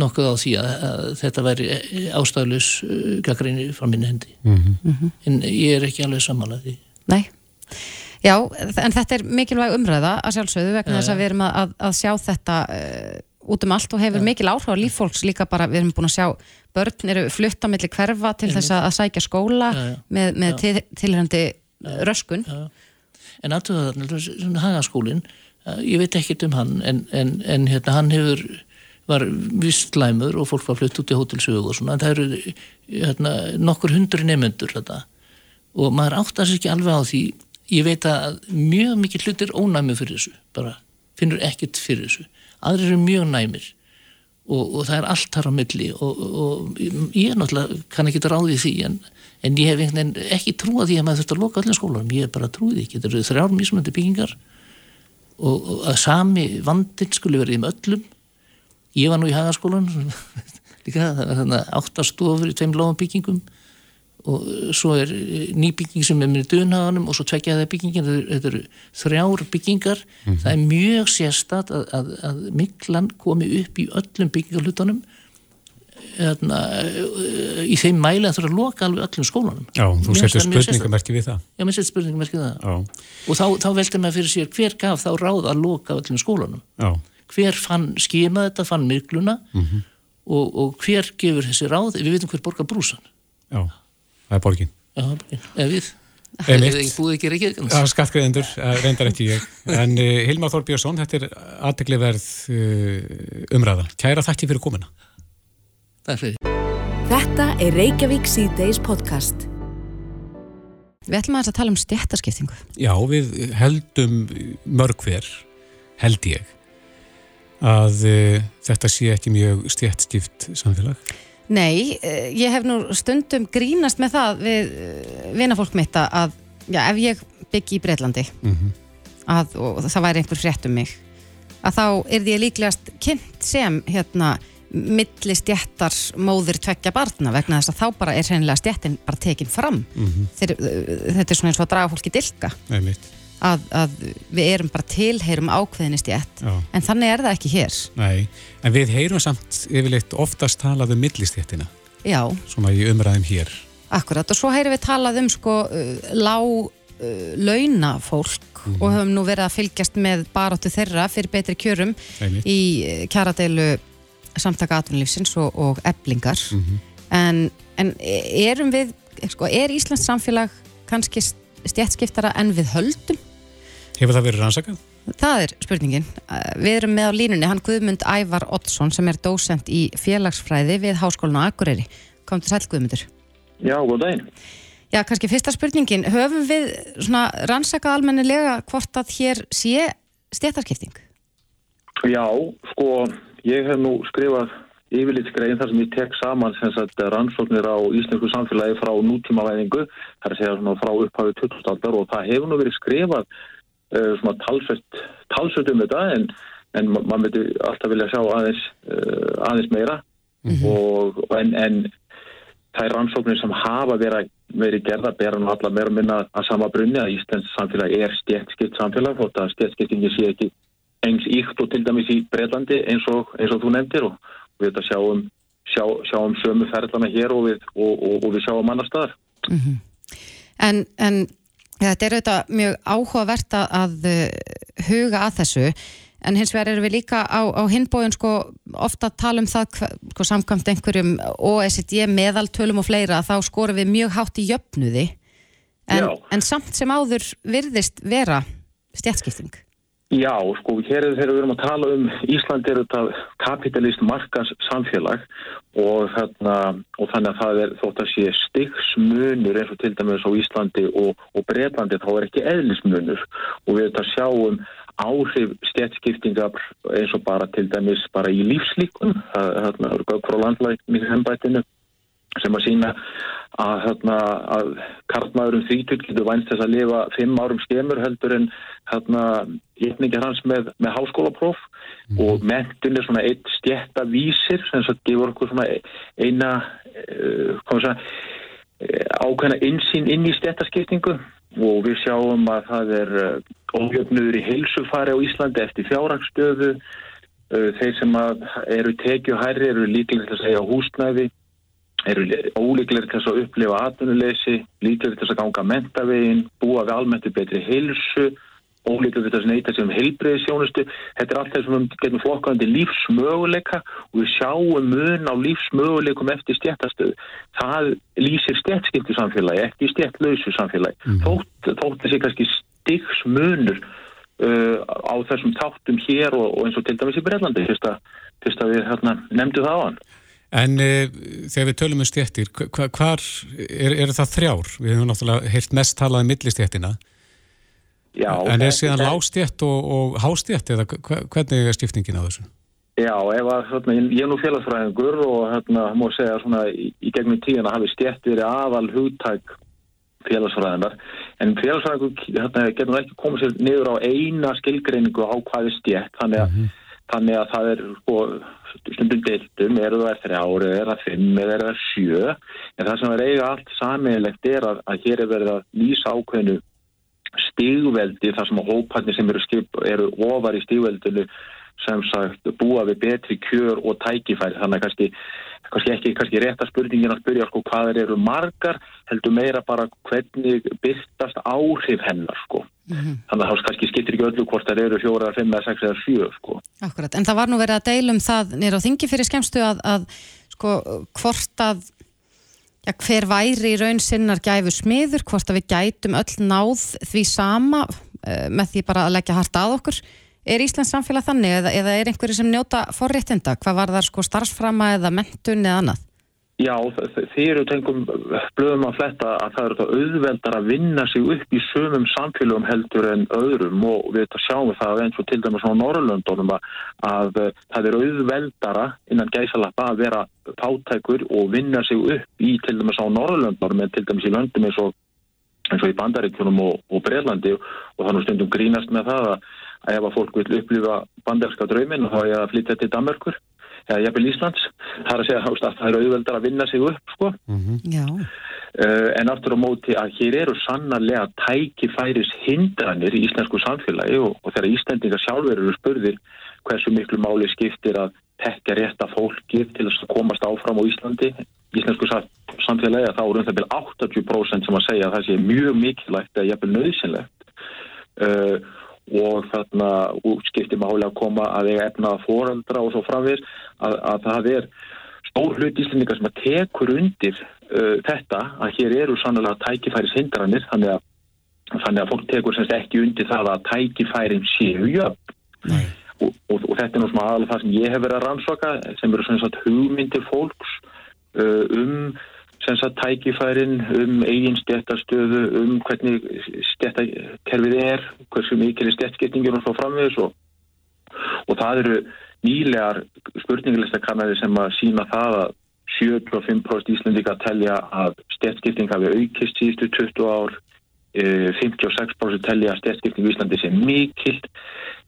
nokkuð á því að, að þetta væri ástæðlus gaggrinni frá minni hendi. Mhm. En ég er ekki alveg því. Nei. Já, en þetta er mikilvæg umræða að sjálfsögðu vegna þess að við erum að, að, að sjá þetta út um allt og hefur mikil áhrif á líffólks líka bara, við erum búin að sjá börn eru flutta milli hverfa til þess að, að sækja skóla Já, já. með, með til, tilhörandi röskun. En aðtöða þarna, svona hagaskólin, ég veit ekkert um hann, en, en, en hérna, hann hefur, var vist læmur og fólk var flutt út í hótelsögu og svona, en það eru hérna, nokkur hundru nefnendur þetta og maður áttar sér ekki alveg á því, ég veit að mjög mikið hlutir ónæmi fyrir þessu, bara finnur ekkert fyrir þessu, aðrir eru mjög næmir og, og það er allt þar á milli og, og ég náttúrulega kann ekki ráði því en, en ég hef einhvern veginn ekki trúað því að maður þurft að loka öllum skólanum, ég hef bara trúið ekki, þetta eru þrjár mismöndi byggingar og, og að sami vandinn skulle verið um öllum. Ég var nú í hagaskólan líka, þannig áttastofur í tveim lágum byggingum og svo er ný bygging sem er með dönaðanum og svo tvekja það byggingin þetta eru- þrjár byggingar. Það er mjög sérstætt að, að, að miklan komi upp í öllum byggingarlutunum hérna, í þeim mæli að það þurfa að loka alveg öllum skólanum. Já, þú setur spurningamerki við það. Já, mér setur spurningamerki við það. Já, og þá, þá veldur maður fyrir sér hver gaf þá ráð að loka öllum skólanum? Já, hver fann skima þetta, fann mikluna og, og hver gefur þessi ráð? Við veitum hver borgar brúsan já, það er borgin. Já, ef við Einmitt. Ég búið ekki Reykjavík Já, skattgreðendur, reyndar ekki ég. En uh, Hilmar Þór Björnsson, þetta er aðtegli uh, umræða. Kæra þakki fyrir komina. Takk fyrir Þetta er Reykjavík C-Days podcast. Við ætlum að, að tala um stjættaskiptingu. Já, við heldum mörg hver, held ég, að uh, þetta sé ekki mjög stjættskipt samfélag. Nei, eh, ég hef nú stundum grínast með það við eh, vinafólk mitt að já, ef ég byggi í Breitlandi Mm að, og það væri einhver frétt um mig að þá er því líklegast kynnt sem hérna milli stjættar móðir tveggja barna vegna þess að þá bara er hreinlega stjættin bara tekin fram. Þeir, þetta er svona eins og að draga fólki dilka. Einmitt. Að, að við erum bara tilheyrum ákveðinni stjætt Já. en þannig er það ekki hér Nei, en við heyrum samt yfirleitt oftast talað um millistjættina, já, svona í umræðum hér. akkurat og svo heyrum við talað um sko uh, lág uh, launafólk og höfum nú verið að fylgjast með baróttu þeirra fyrir betri kjörum Einmitt. í uh, kjaradeilu samtaka atvinnulífsins og, og eblingar en, en erum við sko, er Íslands samfélag kannski stjættskiptara en við höldum? Hefur það verið rannsakað? Það er spurningin. Við erum með á línunni hann Guðmund Ævar Oddsson sem er dósent í félagsfræði við Háskólinu á Akureyri. Kom til sæl Guðmundur. Já, góð daginn. Já, kannski fyrsta spurningin. Höfum við svona rannsakað almennilega hvort að hér sé stjættarskipting? Já, sko, ég hef nú skrifað yfirlitsgrein þar sem ég tek saman sem sagt, rannsóknir á íslensku samfélagi frá nútímavæðingu, segja svona frá upphafið 2000 aldar og það hefur nú verið skrifað svona talsvett, talsvett um þetta en, en ma- maður myndi alltaf vilja sjá aðeins, uh, aðeins meira. Og, en, en þær rannsóknir sem hafa verið, verið gerða bera nú alla meira minna að sama brunni að Íslands samfélag er stjættskipt samfélag þótt að stjættskiptingi sé ekki eins íkt og til dæmis í Breitlandi eins og, eins og þú nefndir. Og við þetta sjáum, sjá, sjáum sömu ferðlana hér og við, og, og, og við sjáum annar staðar. En, en ja, þetta er auðvitað mjög áhugavert að, að uh, huga að þessu en hins vegar erum við líka á, á hinbóin sko ofta að tala um það sko, samkvæmt einhverjum OECD meðaltölum og fleira þá skorum við mjög hátt í jöfnuði en, en samt sem áður virðist vera stjætskipting. Já, sko, hér er þegar við erum að tala um Ísland er þetta kapitalist markans samfélag og, þarna, og þannig að það er þótt að sé styggsmunur eins og til dæmis á Íslandi og, og Breitlandi þá er ekki eðlismunur og við þetta sjáum áhrif stjætskiptingar eins og bara til dæmis bara í lífslíkum það er þarna frá landlækning hembættinu sem að sína að, hérna, að kartmaðurum þrítur getur vænst þess að lifa fimm árum skemur heldur en hérna, ítningjar hans með, með háskólapróf. Og mentun er svona eitt stjætta vísir sem svo gefur okkur svona eina uh, eh, ákveðna insýn inn í stjættaskiptingu og við sjáum að það er uh, ójöfnuður í heilsufari á Íslandi eftir fjárhagstöðu uh, þeir sem eru tekju hærri eru líklega til að segja húsnæði eru ólíklegir til að upplifa atvinnuleysi, líklegir til að ganga mentavegin, búa við almennt betri heilsu, ólíklegir til að neyta sér um heilbreyðisjónustu. Þetta er allt þess að við getum flokkandi lífsmöguleika og við sjáum mun á lífsmöguleikum eftir stjættastöðu. Það lýsir stjættskiptu samfélagi, ekki stjættlausu samfélagi. Þótt, þótt þessi kannski styggsmunur uh, á þessum þáttum hér og, og eins og til dæmis í að, fyrst að við hérna, nefndu það á hann. En uh, þegar við tölum um stjættir, hva, hvar er, er það þrjár? Við hefum náttúrulega heyrt mest talað um millistjættina. Já, En er þetta- síðan lágstjætt og, og hástjætt eða hvernig er skiptingin á þessu? Já, ef að, hérna, ég er nú félagsfræðingur og hérna, má segja svona í, í gegnum tíðina hafi stjætt verið aðal hugtæk félagsfræðinar, en félagsfræðingur hérna, getur ekki komið sér niður á eina skilgreiningu á hvað er stjætt, þannig að, þannig að það er sko, stundum deiltum, eru það þrjár, er það fimm, eða er það sjö, en það sem er eiga allt sammeðilegt er að, að hér er verið að lýsa ákveðinu stígveldi þar sem að hóparnir sem eru, skip, eru ofar í stígveldinu sem sagt búa við betri kjör og tækifæri. Þannig að kannski, kannski ekki kannski rétta spurningin að spyrja sko hvað þeir eru margar heldur meira bara hvernig byrtast áhrif hennar sko. Þannig að það kannski skiptir ekki öllu hvort það eru fjóra, fimm eða sex eða sjö sko. Akkurat, en það var nú verið að deilum það nýra á þingi fyrir skemmstu að, að sko, hvort að Já, hver væri í raun sinnar gæfu smiður, hvort að við gætum öll náð því sama uh, með því bara að leggja harta að okkur. Er Íslands samfélag þannig eða, eða er einhverju sem njóta forréttinda? Hvað var þar sko starfsframa eða mentun eða annað? Já, þeir eru tengum blöðum að fletta að það eru þetta auðveldar að vinna sig upp í sömum samfélagum heldur en öðrum og við þetta sjáum það eins og til dæmis á Norrlöndunum að, að það eru auðveldara innan gæsalappa að vera pátækur og vinna sig upp í til dæmis á Norrlöndunum en til dæmis í löndum eins og, eins og í Bandaríkjunum og, og Breðlandi og þannig stundum grínast með það að, að ef að fólk vil upplifa banderska draumin þá er að flytja til Danmarkur eða jafnvel Íslands það er að segja að það eru auðveldar að vinna sig upp sko. Mm -hmm. uh, en aftur á móti að hér eru sannarlega tækifæris hindranir í íslensku samfélagi og, og þegar Íslandingar sjálfur eru spurðir hversu miklu máli skiptir að tekja rétta fólki til að komast áfram á Íslandi íslensku samfélagi þá eru um það byrja 80% sem að segja að það sé mjög mikilvægt eða jafnvel nöðsynlegt uh, og þarna útskipti máli að koma að eiga efnaða fóraldra og svo framvís að, að það er stór hlut íslendingar sem að tekur undir uh, þetta að hér eru sannlega tækifæris hindranir þannig að, þannig að fólk tekur semst ekki undir það að tækifærin séu jöfn. Og, og, og þetta er aðalega það sem ég hef verið að rannsaka sem eru svona hugmyndir fólks uh, um sagt, tækifærin um eigin stjættastöðu, um hvernig stjættakerfið er, hversu mikil er stjættskiptingin og svo framvegis og, og það eru nýlegar spurningilistakannari sem að sína það að 75% Íslandika telja að stjættskipting hafi aukist síðustu 20 ár, 56% e, telja að stjættskipting í Íslandi sé mikill.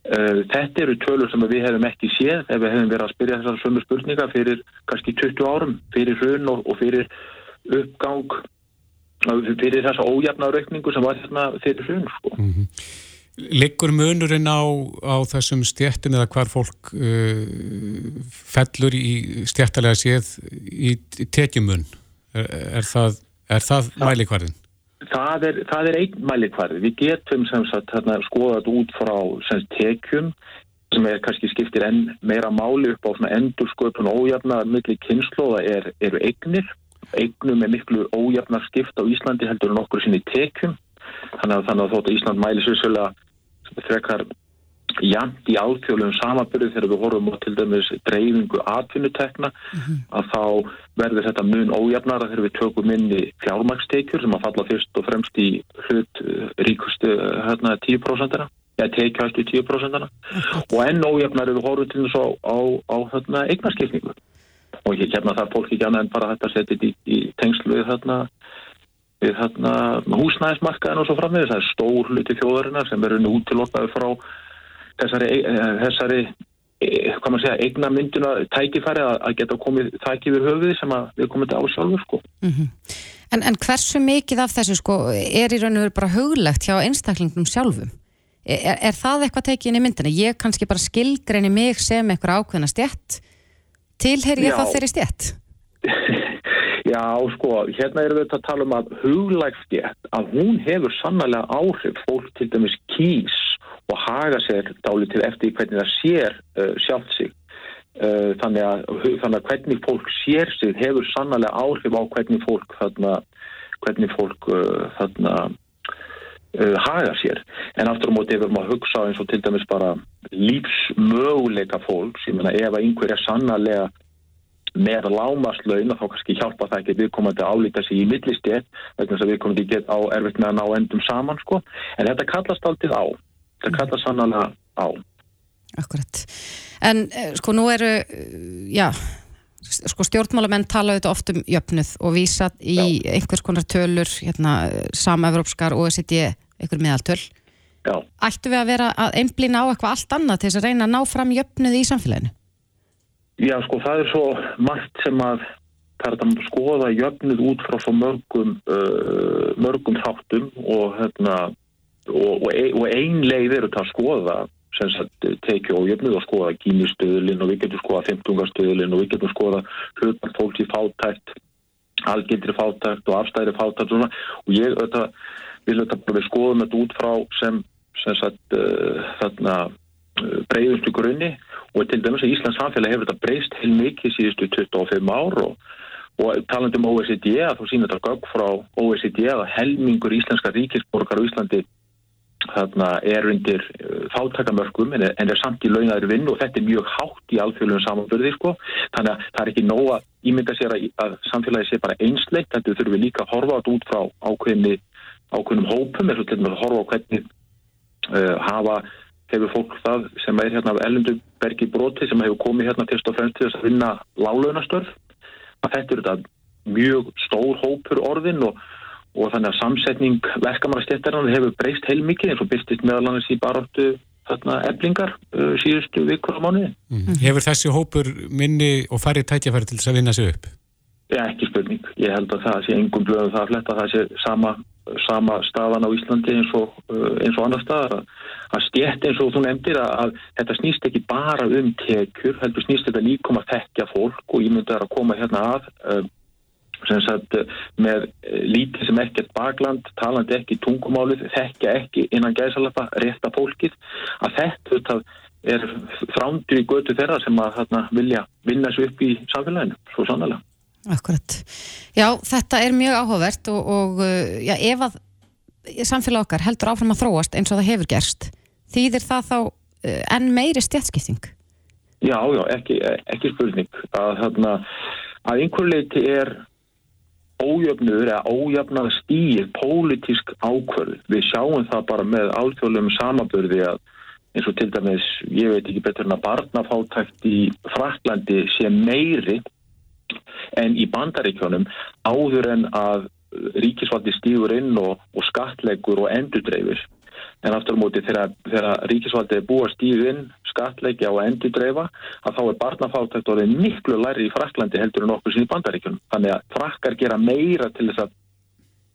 E, þetta eru tölur sem við hefum ekki séð ef við hefum verið að spyrja þessar sömu spurninga fyrir kannski 20 árum, fyrir hrun og, og fyrir uppgang fyrir þessa ójafnauraukningu sem var þarna fyrir hrun sko. mm -hmm. Liggur munurinn á, á þessum stjættum eða hvar fólk uh, fellur í stjættalega séð í tekjumun er, er það, það mælikvarðin? Það er, það er einn mælikvarði. Við getum sagt, hérna, skoðað út frá sagt, tekjum sem er kannski skiptir enn meira máli upp á endursköpun og ójafna millir kynnslóða er, eru eignir eignum er miklu ójafnar skipt á Íslandi heldur en okkur sinni tekjum. Þannig að, þannig að þótt að Ísland mæli svolítið frekar jæmt í áþjóðlegum samabyrðu þegar við horfum á til dæmis dreifingu atvinnutekna mm -hmm. að þá verður þetta mun ójafnara þegar við tökum inn í fjármagstekjur sem að falla fyrst og fremst í hlut eh, ríkustu eh, hérna 10% eða tekjæstu 10% og enn ójafnara við horfum til þess á, á, á hérna, eignarskipningu og hérna þarf fólk ekki annað en bara þetta þetta í, í tengslu við þarna, við þarna húsnæðismarkaðin og svo framvegis. Það er stór hluti þjóðarinnar sem verður nú útilokkaði frá þessari, eh, þessari eh, hvað maður segja, eigna mynduna tækifæri að, geta komið þækki við höfuði sem við komum til ásjálfur sko. Mm -hmm. en, en hversu mikið af þessu sko er í raun og veru bara huglegt hjá einstaklingum sjálfum? Er, er það eitthvað tekið inn í myndina? Ég kannski bara skilgreini mig sem eitthvað ákveðna stjætt Tilheyri ég þá þeirri stjætt? Já, sko, hérna erum við að tala um að huglægstjætt, að hún hefur sannlega áhrif fólk til dæmis kýs og haga sér dáli til eftir hvernig það sér uh, sjálft sig. Uh, þannig, að, þannig að hvernig fólk sér sig hefur sannlega áhrif á hvernig fólk þarna, hvernig fólk uh, þarna uh, haga sér. En aftur á móti erum að hugsa eins og til dæmis bara lífsmöguleika fólks, ég menna ef að einhverja sannarlega með lámaslaun og þá kannski hjálpa það ekki viðkomandi að álíta sig í millistjett vegna þess að viðkomandi get á erfitt með að ná endum saman sko, en þetta kallast aldrei á, þetta kallast sannarlega á. Akkurat, en eh, sko nú eru já, sko stjórnmálamenn tala auðvitað oft um jöfnuð og vísa í já. einhvers konar tölur hérna, sama-evrópskar og OECD einhver meðaltöl Já. Ættu við að vera að einblýna á eitthvað allt annað til þess að reyna að ná fram jöfnuð í samfélaginu? Já, sko, það er svo margt sem að það er að skoða jöfnuð út frá svo mörgum uh, mörgum þáttum og hérna og, og, og ein leið það að skoða sem sagt tekið á jöfnuð og skoða gínistöðulinn og við getum skoða 15. og við getum skoða hlutar fólks í fátækt algildri fátækt og afstæðri fátækt og, og ég auðvitað auðvitað við skoðum þetta út frá sem sem sagt uh, þarna uh, breyðustu grunni og til dæmis að Íslands samfélag hefur þetta breyst heil mikið síðustu 25 ár og, og taland um OECD þú sínir þetta gögg frá OECD að helmingur íslenska ríkisborgar á Íslandi þarna er undir uh, fátakamörkum en er, en er samt í launaður vinn og þetta er mjög hátt í alþjóðlunum samanbyrði sko. þannig að það er ekki nóg að ímynda sér að, að samfélagi sé bara einsleitt þetta þurfum við líka að horfa út frá ákveðni, ákveðnum hópum eins og til að horfa á hvernig uh, hafa hefur fólk það sem er hérna af Ellendurbergi broti sem hefur komið hérna fyrst og fremst til þess að vinna lálaunastörf að þetta eru þetta mjög stór hópur orðin og og þannig að samsetning verkamannastjættarinn hefur breyst heilmikið eins og byrstist meðal annars í baráttu þarna eblingar uh, síðustu vikur á mánu. Mm. Hefur þessi hópur minni og færri tætjafæri til þess að vinna sig upp? Ekki spurning. Ég held að það sé engum blöðum það að fletta það sé sama, sama staðan á Íslandi eins og, uh, eins og annar staðar. Að stjætt eins og þú nefndir að, að þetta snýst ekki bara um tekjur, heldur snýst þetta líka um að tekja fólk og ég myndi að koma hérna að uh, Sagt, með eh, lítið sem ekkert bakland, talandi ekki tungumálið, þekkja ekki innan gæsalappa rétta fólkið, að þetta er frándur í götu þeirra sem að þarna, vilja vinna svo upp í samfélaginu, svo sannlega. Akkurat. Já, þetta er mjög áhugavert og, og eh, já, ef að samfélag okkar heldur áfram að þróast eins og það hefur gerst, þýðir það þá eh, enn meiri stjætskipting? Já, já, ekki, ekki spurning. Að, þarna, að einhver leiti er ójöfnur eða ójöfnað stíð pólitísk ákvörð. Við sjáum það bara með alþjóðlum samabörði að eins og til dæmis, ég veit ekki betur en að barnafátækt í Fraklandi sé meiri en í bandaríkjónum áður en að ríkisvaldi stígur inn og, og skatleikur og endurdreifir en aftur á móti þegar, þegar ríkisvaldið er búið að stíðu inn, skatleikja og endur dreifa, að þá er barnafátækt orðið miklu læri í Fraklandi heldur en okkur sín í bandaríkjunum. Þannig að frakkar gera meira til þess að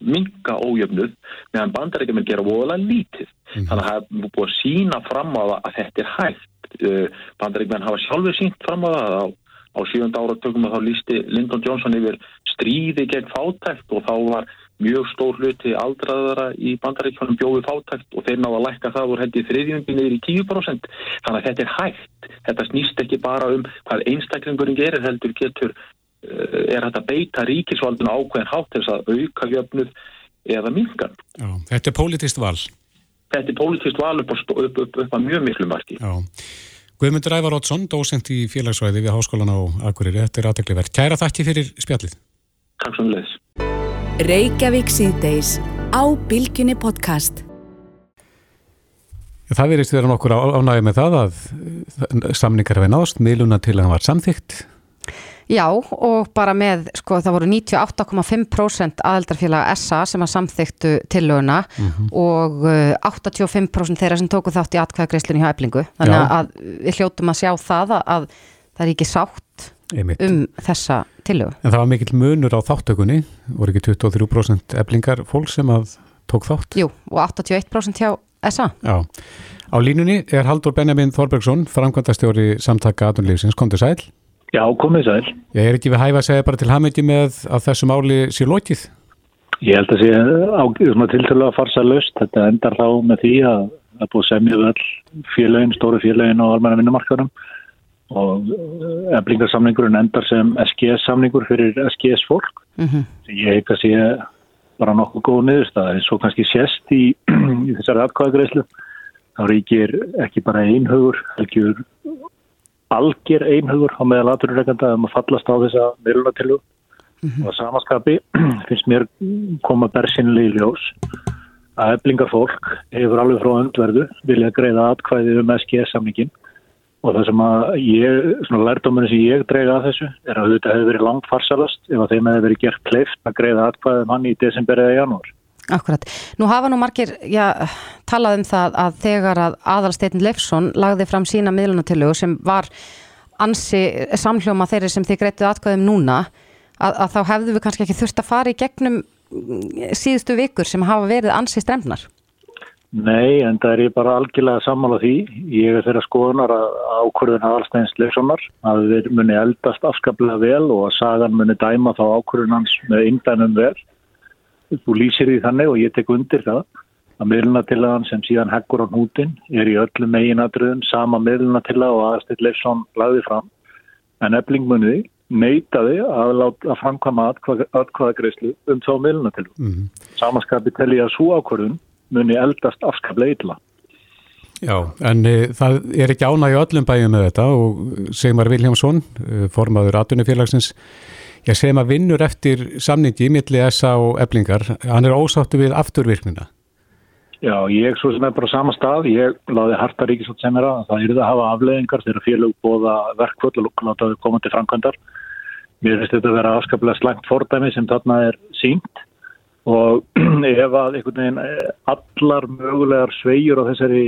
minga ójöfnuð meðan bandaríkjum er gera voðalega lítið. Mm. Þannig að það er búið að sína fram á það að þetta er hægt. Bandaríkjum hafa sjálfur sínt fram á það á, á sjönda áratökum og þá lísti Lyndon Johnson yfir stríði gegn fátækt og þá var mjög stór hluti aldraðara í bandaríkjónum bjóðu fátækt og þeir náða að lækka það úr hendi þriðjungi neyri í 10%. Þannig að þetta er hægt. Þetta snýst ekki bara um hvað einstaklingurinn gerir heldur getur uh, er þetta beita ríkisvaldun ákveðin hátt þess að auka jöfnuð eða mingan. Já, þetta er pólitist val. Þetta er pólitist val upp, upp, upp, upp að mjög miklu marki. Já. Guðmundur Ævar Ótsson, dósent í félagsvæði við Háskólan á Akureyri. Þetta er aðdegli verð. Kæra þakki fyrir spjallið. Takk svo mjög leðis. Reykjavík síðdeis á Bilginni podcast. Það verist vera nokkur ánægði með það að samningar hefði náðst, miðluna til að hann var samþygt. Já og bara með, sko það voru 98,5% aðeldarfélag SA sem að samþyktu tillöguna mm -hmm. og 85% uh, þeirra sem tóku þátt í atkvæðagreislunni hjá eblingu. Þannig Já. að við hljóttum að sjá það að, að það er ekki sátt Einmitt. um þessa tillögu. En það var mikill munur á þáttökunni, voru ekki 23% eblingar fólk sem að tók þátt? Jú, og 81% hjá SA. Já, á línunni er Haldur Benjamin Þorbergsson, framkvæmdastjóri samtaka aðunlífsins, kontur sæl. Já, komið sæl. Ég er ekki við hæfa að segja bara til hamindi með að þessu máli sé lótið? Ég held að sé ágifðum að tiltölu að farsa löst. Þetta endar þá með því að það búið semjað all félagin, stóru félagin á almenna vinnumarkaðunum og eflingarsamningurinn endar sem SGS-samningur fyrir SGS fólk mm -hmm. ég hef ekki að sé bara nokkuð góð niðurstað en svo kannski sérst í, í þessari atkvæðagreyslu þá ríkir ekki bara einhugur helgjur algjör einhugur á meðal aðururreikanda um að fallast á þessa meðlunatillu mm -hmm. og samaskapi finnst mér koma bersinlega í ljós að eflingar fólk hefur alveg frá öndverðu vilja greiða atkvæði um SGS-samningin og það sem að ég, svona lærdominu sem ég dreyga að þessu er að þetta hefur verið langt farsalast ef að þeim hefur verið gert kleift að greiða atkvæðum hann í desember eða janúar. Akkurat. Nú hafa nú margir, já, talað um það að þegar að aðalsteitin Leifsson lagði fram sína miðlunatilögu sem var ansi samhljóma þeirri sem þið greitið atkvæðum núna að, að þá hefðu við kannski ekki þurft að fara í gegnum síðustu vikur sem hafa verið ansi stremnar. Nei, en það er ég bara algjörlega sammála því. Ég er þeirra skoðunar að ákvörðun aðalstæðins Leifssonar að þeir muni eldast afskaplega vel og að sagan muni dæma þá ákvörðun hans með indænum vel. Þú lýsir því þannig og ég tek undir það að miðlunatillagan sem síðan heggur á hútin er í öllum meginadröðum sama miðlunatillaga og aðalstæðin Leifsson lagði fram en efling muniði neitaði að, láta, að framkvæma atkvæðagreyslu um þá miðlunatilu. Mm. Samanskapi telli að svo ákvörðun muni eldast afskaplega illa. Já, en e, það er ekki ánægju öllum bæjum með þetta og Sigmar Viljámsson, e, formaður atunifélagsins, segum að vinnur eftir samningi milli SA og eblingar, hann er ósáttu við afturvirknina. Já, ég svo sem er bara sama stað, ég laði harta ríkisvöld sem er að það er það að hafa afleðingar þegar félag bóða verkvöld og látaðu komandi framkvæmdar. Mér finnst þetta að vera afskaplega slæmt fordæmi sem þarna er sínt og ef að einhvern veginn eh, allar mögulegar svegjur á þessari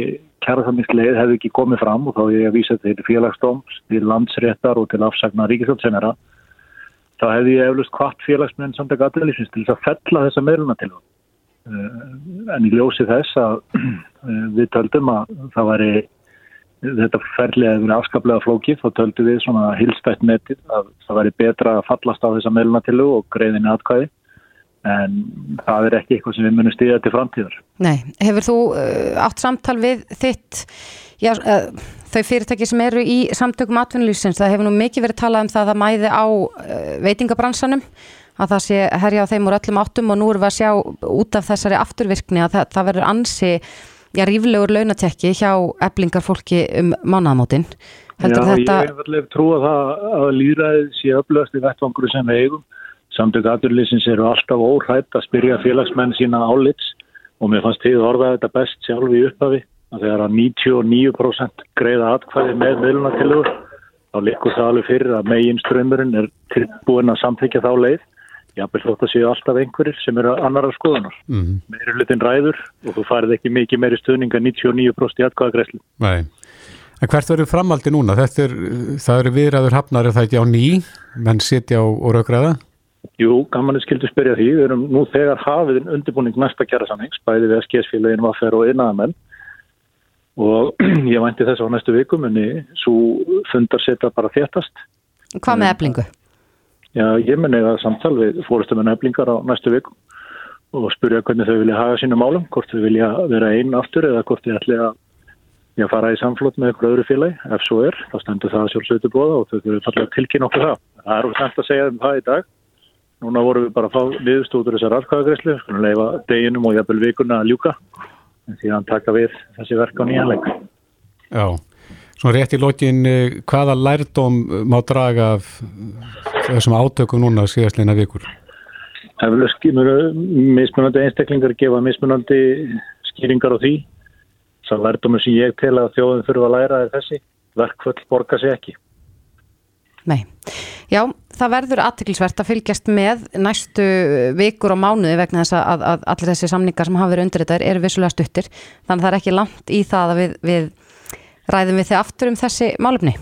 kjæraðsamningsleið hefði ekki komið fram og þá er ég að vísa til félagsdóms, til landsréttar og til afsagna ríkisvöldsenara þá hefði ég eflust hvart félagsmenn samt ekki aðeins til þess að fella þessa meiluna til það. Eh, en í ljósi þess að eh, við töldum að það væri þetta ferðlega hefur afskaplega flókið þá töldum við svona hilstætt metið að það væri betra að fallast á þessa meiluna til og greiðinni atkvæði en það er ekki eitthvað sem við munum stíða til framtíðar. Nei, hefur þú uh, átt samtal við þitt já, uh, þau fyrirtæki sem eru í samtökum atvinnulífsins, það hefur nú mikið verið talað um það að það mæði á uh, veitingabransanum að það sé herja á þeim úr öllum áttum og nú erum við að sjá út af þessari afturvirkni að það, það verður ansi já, ríflegur launatekki hjá eblingarfólki um mánaðamótin. Heldur já, þetta... ég hef alveg trúið að, að líðræðið sé öflöðast í vettvangur sem við eigum Samtök aðurlýsins eru alltaf óhrætt að spyrja félagsmenn sína álits og mér fannst þið orðað þetta best sjálf í upphafi að þegar að 99% greiða atkvæði með meðlunatilugur þá likur það alveg fyrir að megin ströymurinn er tilbúin að samþykja þá leið. Jábel þótt að séu alltaf einhverjir sem eru annara skoðunar. Mm -hmm. Meiri hlutin ræður og þú farið ekki mikið meiri stuðninga 99% í atkvæðagreyslu. Nei. En hvert verður framaldi núna? Þetta er, það eru viðræður hafnar er það ekki á ný, menn sitja á, raugræða? Jú, gamanið skildu spyrja því. Við erum nú þegar hafið undirbúning næsta kjærasamnings, bæði við SGS-félagin, Vaffer og einnaðamenn og ég vænti þess á næstu vikum en svo fundar setja bara þéttast. Hvað með eblingu? Já, ég menn eða samtal við fórustum en eblingar á næstu vikum og spyrja hvernig þau vilja hafa sínum málum, hvort þau vilja vera einn aftur eða hvort þau ætli að fara í samflót með ykkur öðru félagi, ef svo er, þá stendur það sjálfsögðu bóða og þau þurfum alltaf tilkynna okkur það. Það er úr þess að segja um það í dag Núna vorum við bara að fá viðstútur þessar arkaðagreyslu, skulum leifa deginum og jafnvel vikuna að ljúka en síðan taka við þessi verk á nýjanleik. Já, svona rétt í lokin, eh, hvaða lærdom má draga af þessum átökum núna síðastleina vikur? Eflust, mismunandi einstaklingar gefa mismunandi skýringar á því. Það lærdomur sem ég tel að þjóðum þurfa að læra er þessi, verkvöld borga sér ekki. Nei, já, það verður aðtiklisvert að fylgjast með næstu vikur og mánuði vegna þess að, að allir þessi samningar sem hafa verið undir þetta eru vissulega stuttir, þannig að það er ekki langt í það að við, við ræðum við þið aftur um þessi málefni.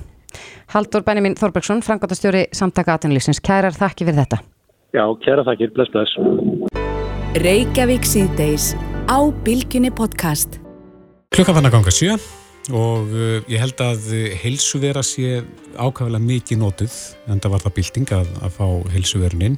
Haldur Benjamin Þorbergsson, frangotastjóri Samtaka Atinlýsins, kærar þakki fyrir þetta. Já, kærar þakkir, bless, bless. Reykjavík síðdeis á Bilginni podcast. Klukkan fann að ganga sjö og uh, ég held að heilsuvera sé ákvæmlega mikið nótuð en það var það bilding að, að fá heilsuveruninn.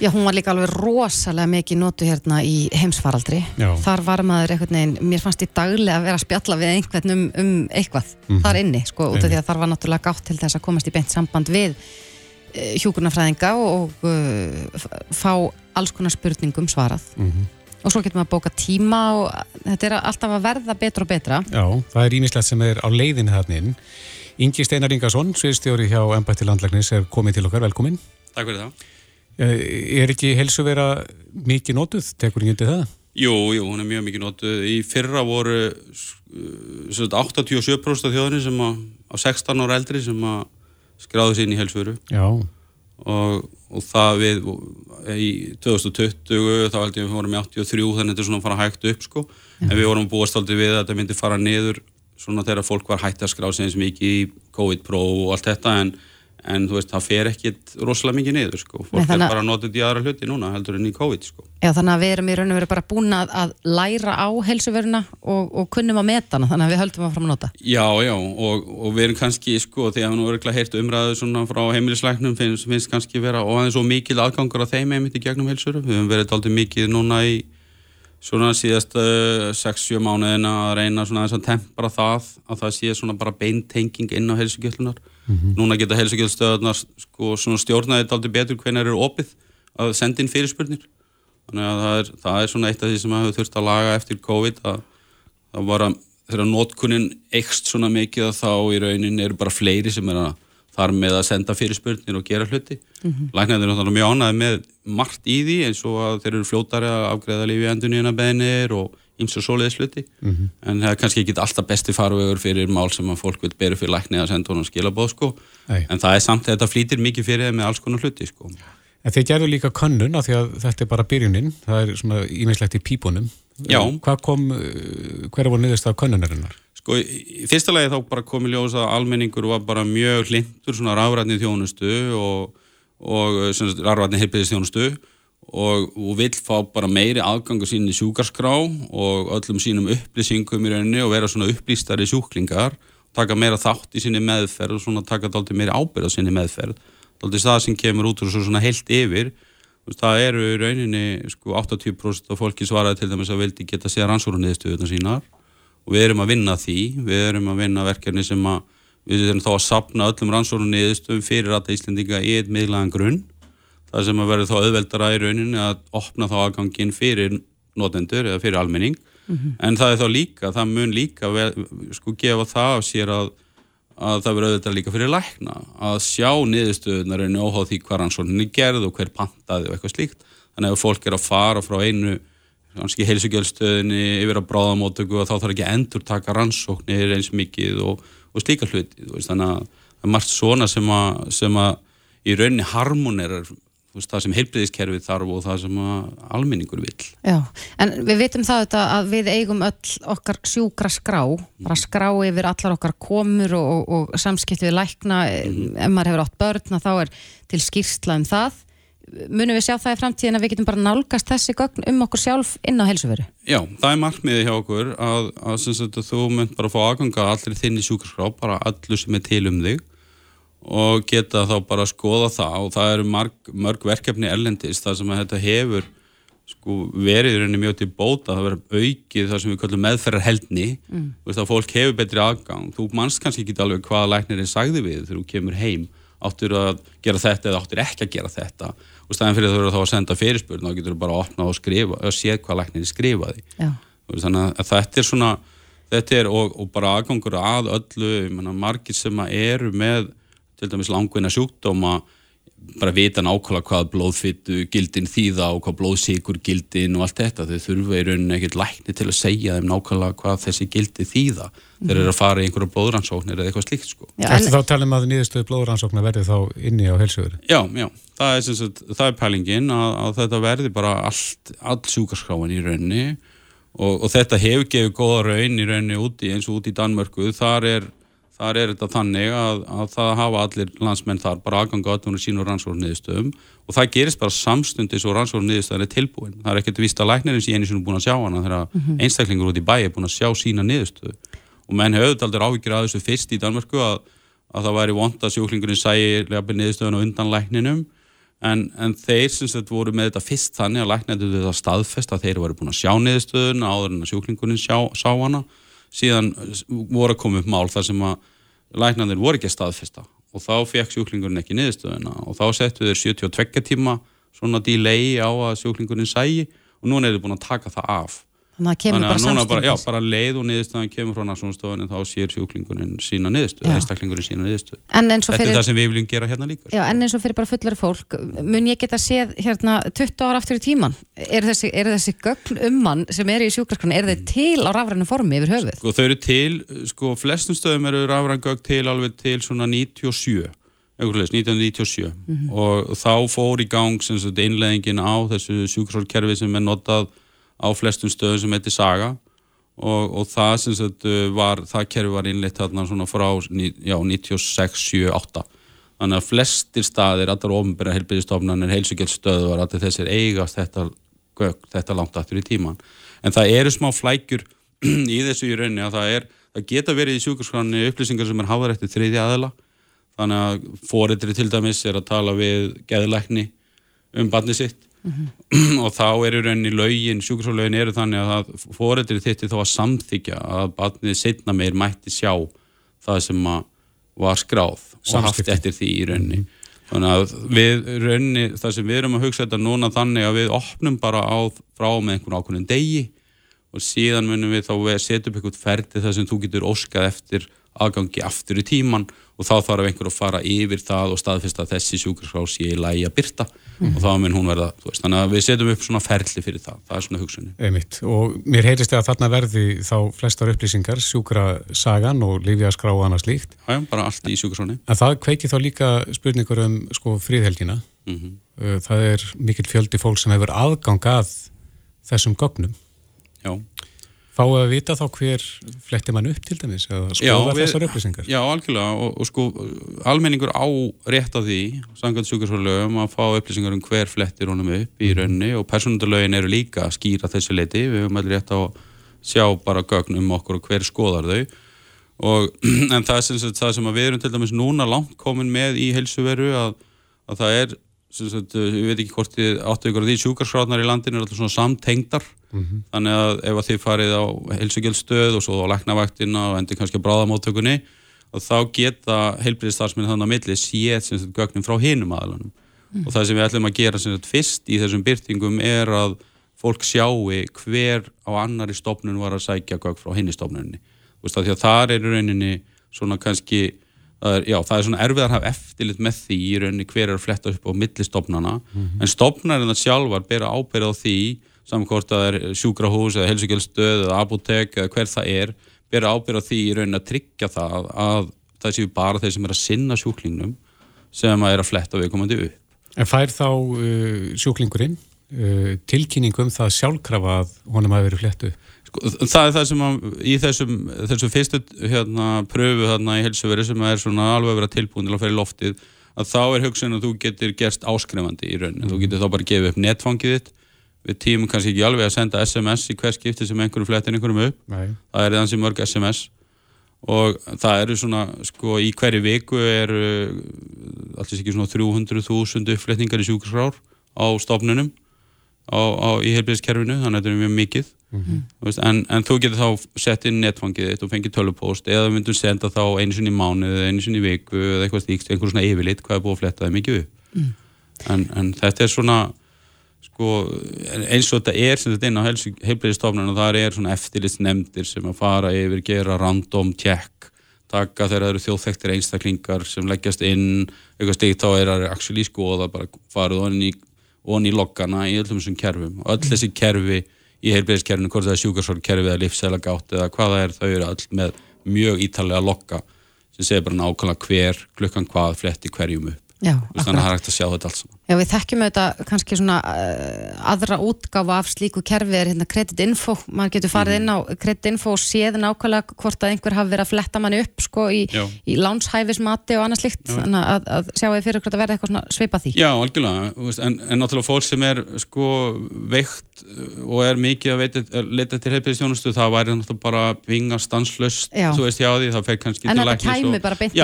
Já, hún var líka alveg rosalega mikið nótuð hérna í heimsfaraldri. Já. Þar var maður einhvern veginn, mér fannst ég daglega að vera að spjalla við einhvern um, um eitthvað mm -hmm. þar inni, sko, út af því að þar var náttúrulega gátt til þess að komast í beint samband við uh, hjúkurnafræðinga og uh, fá alls konar spurningum svarað. Mm -hmm. Og svo getur maður að bóka tíma og þetta er alltaf að verða betra og betra. Já, það er ímislegt sem er á leiðinu þarna inn. Ingi Steinar Ingarsson, sviðstjóri hjá Embætti landlæknis, er komið til okkar. Velkomin. Takk fyrir það. Eh, er ekki helsu vera mikið nótuð? Tekur undir það? Jú, jú, hún er mjög mikið nótuð. Í fyrra voru 87% af þjóðinni sem að, á 16 ára eldri sem að skráðu sér inn í helsuveru. Já. Og og það við í 2020 þá held ég að við vorum í 83 þannig að þetta er svona að fara hægt upp sko. En við vorum búast aldrei við að þetta myndi fara niður svona þegar fólk var hægt að skrá sig eins mikið í COVID-Pro og allt þetta en en þú veist, það fer ekkit rosalega mikið niður sko, fólk Nei, er bara að nota þetta í aðra hluti núna heldur en í COVID sko. Já, þannig að við erum í raun og veru bara búin að, að læra á helsuveruna og, og kunnum að meta hana, þannig að við höldum að fram að nota. Já, já, og, og við erum kannski sko, því að við nú erum heilt umræðu svona frá heimilisleiknum, finnst, finnst kannski vera og það er svo mikil aðgangur að þeim einmitt í gegnum helsuru, við höfum verið aldrei mikið núna í svona síðast 6-7 mánuðina að reyna svona þess að tempra það að það sé svona bara beintenging inn á helsugjöldlunar. Mm -hmm. Núna geta helsugjöldsstöðunar sko svona stjórnaðið aldrei betur hvernig eru opið að senda inn fyrirspurnir. Þannig að það er, það er svona eitt af því sem hefur þurft að laga eftir COVID að það var að þegar nótkunnin eikst svona mikið að þá í raunin eru bara fleiri sem er að þar með að senda fyrirspurnir og gera hluti. Mm -hmm. Læknarnir er náttúrulega mjög ánæði með margt í því eins og að þeir eru fljótari að afgreða lífi endun í hana beðinir og eins og svoleiðis hluti. Mm -hmm. En það er kannski ekki alltaf besti farvegur fyrir mál sem að fólk vil beru fyrir læknir að senda honum skilabóð sko. Ei. En það er samt að þetta flýtir mikið fyrir þeim með alls konar hluti sko. En þeir gerðu líka könnun af því að þetta er bara byrjunin, það er svona ímeinslegt í pípunum. Já. Hvað kom, hver Sko, í fyrsta lagi þá bara komið ljós að almenningur var bara mjög hlindur svona rafrætni þjónustu og, og rafrætni heilbæðis þjónustu og, og vill fá bara meiri aðgangu sín í sjúkarskrá og öllum sínum upplýsingum í rauninni og vera svona upplýstari sjúklingar, taka meira þátt í sinni meðferð og svona taka dalti meiri ábyrð á sinni meðferð. Dalti það sem kemur út og svona heilt yfir, það eru í rauninni sko 80% af fólki svaraði til dæmis að vildi geta séð rannsóruniðstöðuna sínar og við erum að vinna því, við erum að vinna verkefni sem að við erum þá að sapna öllum rannsóknum niðurstöðum fyrir að Íslandinga í einn miðlagan grunn. Það sem að verður þá auðveldara í rauninni að opna þá aðgangin fyrir notendur eða fyrir almenning. Mm -hmm. en það er þá líka, það mun líka vel, sko gefa það af sér að, að það verður auðveldara líka fyrir lækna að sjá niðurstöðunar en óháð því hvað rannsókninni gerð og hver pantaði og eitthvað slíkt. Þannig að fólk er að fara frá einu kannski heilsugjöldstöðinni yfir að bráðamótöku og þá þarf ekki að endur taka rannsóknir eins mikið og, og slíka hluti þannig að það er margt svona sem að, sem að í rauninni harmonerar það sem heilbreyðiskerfið þarf og það sem almenningur vil Já, en við vitum það að við eigum öll okkar sjúkra skrá bara skrá yfir allar okkar komur og, og, og samskipt við lækna mm -hmm. ef maður hefur átt börn þá er til skýrsla um það munum við sjá það í framtíðin að við getum bara nálgast þessi gögn um okkur sjálf inn á helsuveru? Já, það er markmiði hjá okkur að, að, að þú mynd bara að fá aðganga allir þinn í sjúkarskrá, bara allur sem er til um þig og geta þá bara að skoða það. Og það eru marg, mörg verkefni erlendist þar sem að þetta hefur sko, verið rauninni mjög til bóta, það verður aukið það sem við kallum meðferðarheldni. Mm. að fólk hefur betri aðgang, þú mannst kannski ekki alveg hvaða læknir er sagði við þegar þú kemur heim. Áttur að gera þetta eða áttur ekki að gera þetta og staðin fyrir þú eru þá að senda fyrirspurn þá getur þú bara að opna og skrifa og séð hvað læknir skrifaði. Þannig að þetta er svona þetta er og, og bara aðgangur að öllu. Manna, margir sem eru með til dæmis langvinna sjúkdóma bara vita nákvæmlega hvað blóðfittu gildin þýða og hvað blóðsíkur gildin og allt þetta, þau þurfa í rauninni ekkert lækni til að segja þeim nákvæmlega hvað þessi gildi þýða, mm. þeir eru að fara í einhverju blóðrannsóknir eða eitthvað slíkt sko. Þetta þá talum að nýðustuði blóðrannsóknir verði þá inni á helsuður? Já, já, það er, sagt, það er pælingin að, að þetta verði bara allt, all sjúkarskráin í rauninni. Og, og þetta hefur gefið góða raun í rauninni úti eins og úti í Danmörku, þar er þar er þetta þannig að, að það hafa allir landsmenn þar bara aðganga öllunum sín og rannsóknum niðurstöðum og það gerist bara samstundis og rannsóknum niðurstöðan er tilbúin. Það er ekkert vist að læknirinn sé einu sem er búin að sjá hana þegar mm -hmm. einstaklingur út í bæi er búin að sjá sína niðurstöðu og menn hefur auðvitað áhyggjur að þessu fyrst í Danmörku að, að það væri vond að sjóklingurinn sæi niðurstöðun og undan lækninum en, en þeir sem þetta voru með þetta fyrst þannig að læknirinn þetta staðfest að þeir voru búin að sjá niðurstöðun áður en að sjóklingurinn sá hana síðan voru að koma upp mál þar sem að læknarnir voru ekki að staðfesta. Og þá fekk sjúklingurinn ekki niðurstöðuna. Og þá settu þeir 72 tíma svona delay á að sjúklingurinn sægi og núna er þeir búin að taka það af Þannig að kemur bara samstundis. Já, bara leið og niðurstöðan kemur frá náttúrustofunni þá sér sjúklingurinn sína niðurstöð, einstaklingurinn sína niðurstöð. Þetta fyrir, er það sem við viljum gera hérna líka. Já, en eins og fyrir bara fullari fólk, mun ég geta séð hérna 20 ára aftur í tíman? Er þessi, er þessi gögn um mann sem er í sjúklarskránu, er þeir til á rafrænu formi yfir höfuð? Sko þau eru til, sko flestum stöðum eru rafræn gögn til alveg til svona 97. 1997 mm -hmm. og þá fór í gang einleggingin á þessu sjúkværskerfi sem er notað á flestum stöðum sem heitir Saga. Og, og það sem sagt uh, var, það kerfi var innleitt þarna svona frá já, 96, 7, 8 þannig að flestir staðir, allar ofinbæra heilbyrðistofnanir, heilsugjöldstöðuvar allir þessir eigast þetta, þetta langt aftur í tíman, en það eru smá flækjur í þessu í rauninni að það er, það geta verið í sjúkurskráni upplýsingar sem er háðar eftir þriði aðela þannig að fóriðri til dæmis er að tala við geðlækni um barni sitt og þá er í rauninni lögin, sjúkursálaugin eru þannig að fóreldri þitti þá að samþykja að barnið setna meir mætti sjá það sem var skráð og haft eftir því í rauninni. Þannig að við rauninni það sem við erum að hugsa þetta núna þannig að við opnum bara á frá með einhvern ákveðin degi og síðan munum við þá setja upp einhvern ferdi þar sem þú getur óskað eftir aðgangi aftur í tíman og þá þarf einhver að fara yfir það og staðfesta að þessi sjúkarskrá sé í lægi að byrta mm. og þá mun hún verða, veist, þannig að við setjum upp svona ferli fyrir það, það er svona hugsunni. Einmitt, og mér heyrist að þarna verði þá flestar upplýsingar, sjúkrasagan og lífjarskrá og annars líkt. Já, bara allt í sjúkarskráni. En það kveiki þá líka spurningur um sko fríðhelgina. Mm -hmm. Það er mikill fjöldi fólk sem hefur aðgang að þessum gögnum. Já. Fáu að vita þá hver flettir mann upp til dæmis eða skoða við, þessar upplýsingar? Já, algjörlega og, og sko almenningur á rétt á því samkvæmt sjúkarsvöldum að fá upplýsingar um hver flettir honum upp í raunni og persónundalögin eru líka að skýra þessu leiti, við höfum allir rétt á að sjá bara gögn um okkur og hver skoðar þau. Og en það er sem, sagt, það sem við erum til dæmis núna langt komin með í heilsuveru að, að það er Sagt, ég veit ekki hvort þið áttu ykkur því sjúkarskráðnar í landinu er alltaf svona samtengdar mm -hmm. þannig að ef að þið farið á heilsugjöldstöð og svo á læknavaktina og endur kannski bráðamóttökunni þá geta heilbríðistarsminn þannig að milli séð sem þetta gögnum frá hinum aðlunum mm. og það sem við ætlum að gera sem þetta fyrst í þessum byrtingum er að fólk sjáu hver á annari stofnun var að sækja gögn frá hinni stofnunni því að það er rauninni svona kannski það er, já, það er svona erfiðar að hafa eftirlit með því í rauninni hver er að fletta upp á millistofnana mm -hmm. en stofnarinn það sjálfar bera ábyrð á því saman hvort það er sjúkrahús eða helsugjöldstöð eða apotek eða hver það er bera ábyrð á því í rauninni að tryggja það að það séu bara þeir sem er að sinna sjúklingnum sem að er að fletta viðkomandi upp. En fær þá uh, sjúklingurinn uh, tilkynningum það sjálfkrafa að honum hafi verið flettu? Sko, það er það sem að, í þessum, þessum fyrstu hérna, pröfu hérna í helsuveri sem er alveg að vera tilbúin til að ferja loftið að þá er hugsun að þú getur gerst áskrifandi í raunin, mm. þú getur þá bara að gefa upp netfangið þitt við tímum kannski ekki alveg að senda SMS í hver skipti sem einhverjum flettir einhverjum upp Nei. það er þannig mörg SMS og það eru svona sko í hverju viku eru alltaf ekki svona 300.000 uppflettingar í sjúkarskrár á stofnunum á, á, í heilbíðiskerfinu þannig að þetta er mjög mikið mm -hmm. en, en þú getur þá sett inn netfangið þitt og fengið tölupóst eða við myndum senda þá einu sinni í mánu eða einu sinni í viku eða eitthvað stíkt, einhver svona yfirleitt hvað er búið að fletta það mikið upp mm. en, en þetta er svona sko, eins og þetta er sem þetta inn á heilbíðistofnun og það er svona eftirlitsnemndir sem að fara yfir, gera random check taka þegar það eru þjóðþektir einstaklingar sem leggjast inn eitthvað stíkt þá er það actually skoða bara farið onni í, í loggana í öllum þessum kerfum og öll þessi kerfi í heilbreyðiskerfinu, hvort það er sjúkarsvörkerfi eða lífsælagátt eða hvaða er, þau eru all með mjög ítalega lokka sem segir bara nákvæmlega hver, klukkan hvað, fletti hverjum upp. Já, þannig að það er hægt að sjá þetta alls. Já, við þekkjum auðvitað kannski svona uh, aðra útgáfa af slíku kerfi er hérna kreditinfo, maður getur farið mm. inn á kreditinfo og séð nákvæmlega hvort að einhver hafi verið að fletta manni upp sko í, í lánshæfismati og annað slikt, þannig að, að sjáu þið fyrir hvort að verða eitthvað svona sveipa því. Já, algjörlega, en, en náttúrulega fólk sem er sko veikt og er mikið að veita, leita til heilbæðistjónustu, það væri náttúrulega bara vinga stanslöst, þú veist hjá því, það fer kannski en til læknis. En þetta kæmi bara beint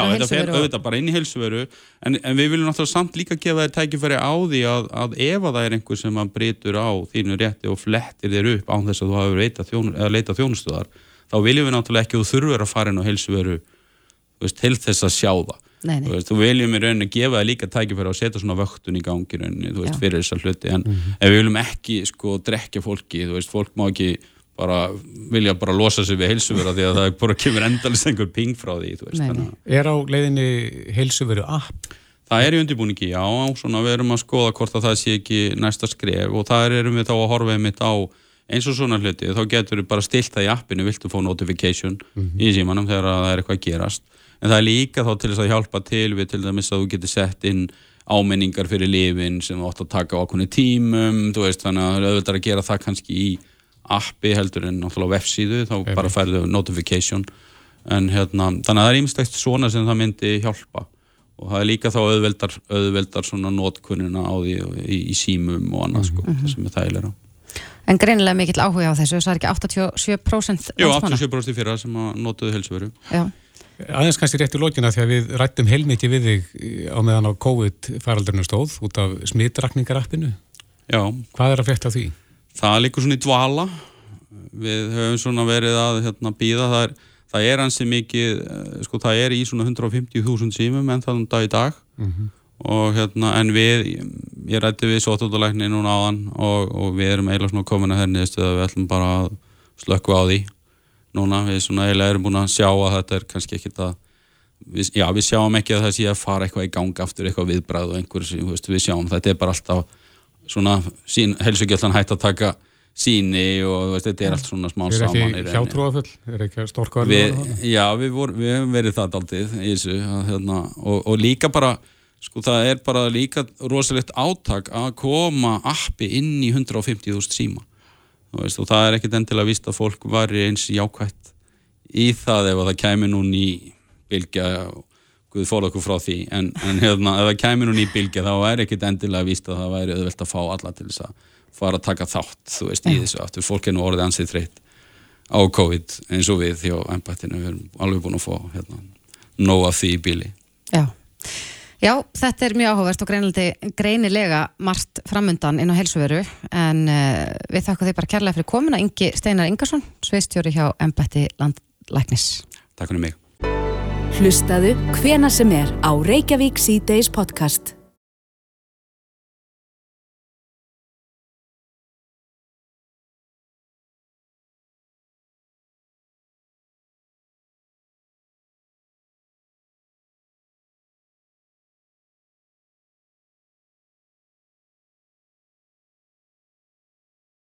Tækifæri á því að, að ef að það er einhver sem að breytur á þínu rétti og flettir þér upp án þess að þú hafi þjónu, leitað þjónustuðar þá viljum við náttúrulega ekki að þú þurfur að fara inn á heilsuveru veist, til þess að sjá það nei, nei. Þú, veist, þú viljum í rauninni gefa það líka tækifæri að setja svona vöktun í gangi rauninni, þú veist, fyrir þessar hluti en, mm -hmm. við viljum ekki sko drekja fólki, þú veist, fólk má ekki bara vilja bara losa sig við heilsuveru því að það bara kemur endalist einhver ping frá því veist, Er á leiðinni heilsuveru app? Það er í undirbúningi, já, svona við erum að skoða hvort að það sé ekki næsta skref og það erum við þá að horfa einmitt á eins og svona hluti, þá getur við bara stilt það í appinu, viltu fá notification mm -hmm. í símanum þegar það er eitthvað að gerast. En það er líka þá til þess að hjálpa til við til dæmis að þú getur sett inn ámenningar fyrir lifin sem þú átt að taka á okkurni tímum, þú veist, þannig að það er auðvitað að gera það kannski í appi heldur en náttúrulega websíðu, þá bara færðu notification. En hérna, þannig að það er ímestegt svona sem það myndi hjálpa og það er líka þá auðveldar, auðveldar svona nótkunnina á því í, í símum og annað sko, mm -hmm. það sem er þægilega En greinilega mikill áhuga á þessu, það er ekki 87% Jú, 87% í fyrra sem að nótuðu helsveru Aðeins kannski rétt í lókina því að við rættum heilmikið við þig á meðan á COVID-faraldurinn stóð út af smitrakningarappinu Já. Hvað er að frekta því? Það líkur svona í dvala. Við höfum svona verið að hérna, býða. Það er, það er hansi mikið, eh, sko það er í svona 150.000 símum en það um dag í dag. Mm -hmm. og hérna, en við, ég rætti við sóttóttalækni núna á hann og, og við erum eiginlega svona komin að henni að við ætlum bara að slökku á því núna. Við svona eiginlega erum búin að sjá að þetta er kannski ekkit að Við, já, við sjáum ekki að það sé að fara eitthvað í gang aftur eitthvað viðbræð og einhverju við sjáum, þetta er bara alltaf svona helsugjöldan hægt að taka síni og veist, þetta er allt svona smá saman Er ekki hjátrúafull? Er ekki storkvar? Já, við, vor, við hefum verið það aldrei í þessu hérna, og, og líka bara sko það er bara líka rosalegt áttak að koma appi inn í 150.000 síma veist, og það er ekkit endilega vist að fólk var eins jákvægt í það ef það kæmi núna í bylgja og Guð fór okkur frá því en, en hérna, ef það kæmi núna í bylgja þá er ekkit endilega vist að það væri auðvelt að fá alla til þess að fara að taka þátt þú veist, í þessu aftur, fólk er nú orðið ansið þreytt á COVID eins og við hjá ennbættinu, við erum alveg búin að fá hérna, nóga því í bíli Já, Já þetta er mjög áhugavert og greinilega margt framundan inn á helsuveru en uh, við þakka þið bara kærlega fyrir komuna Ingi Steinar Ingarsson, sveistjóri hjá ennbætti landlæknis. Takk fyrir mig. Hlustaðu hvena sem er á Reykjavík C-Days podcast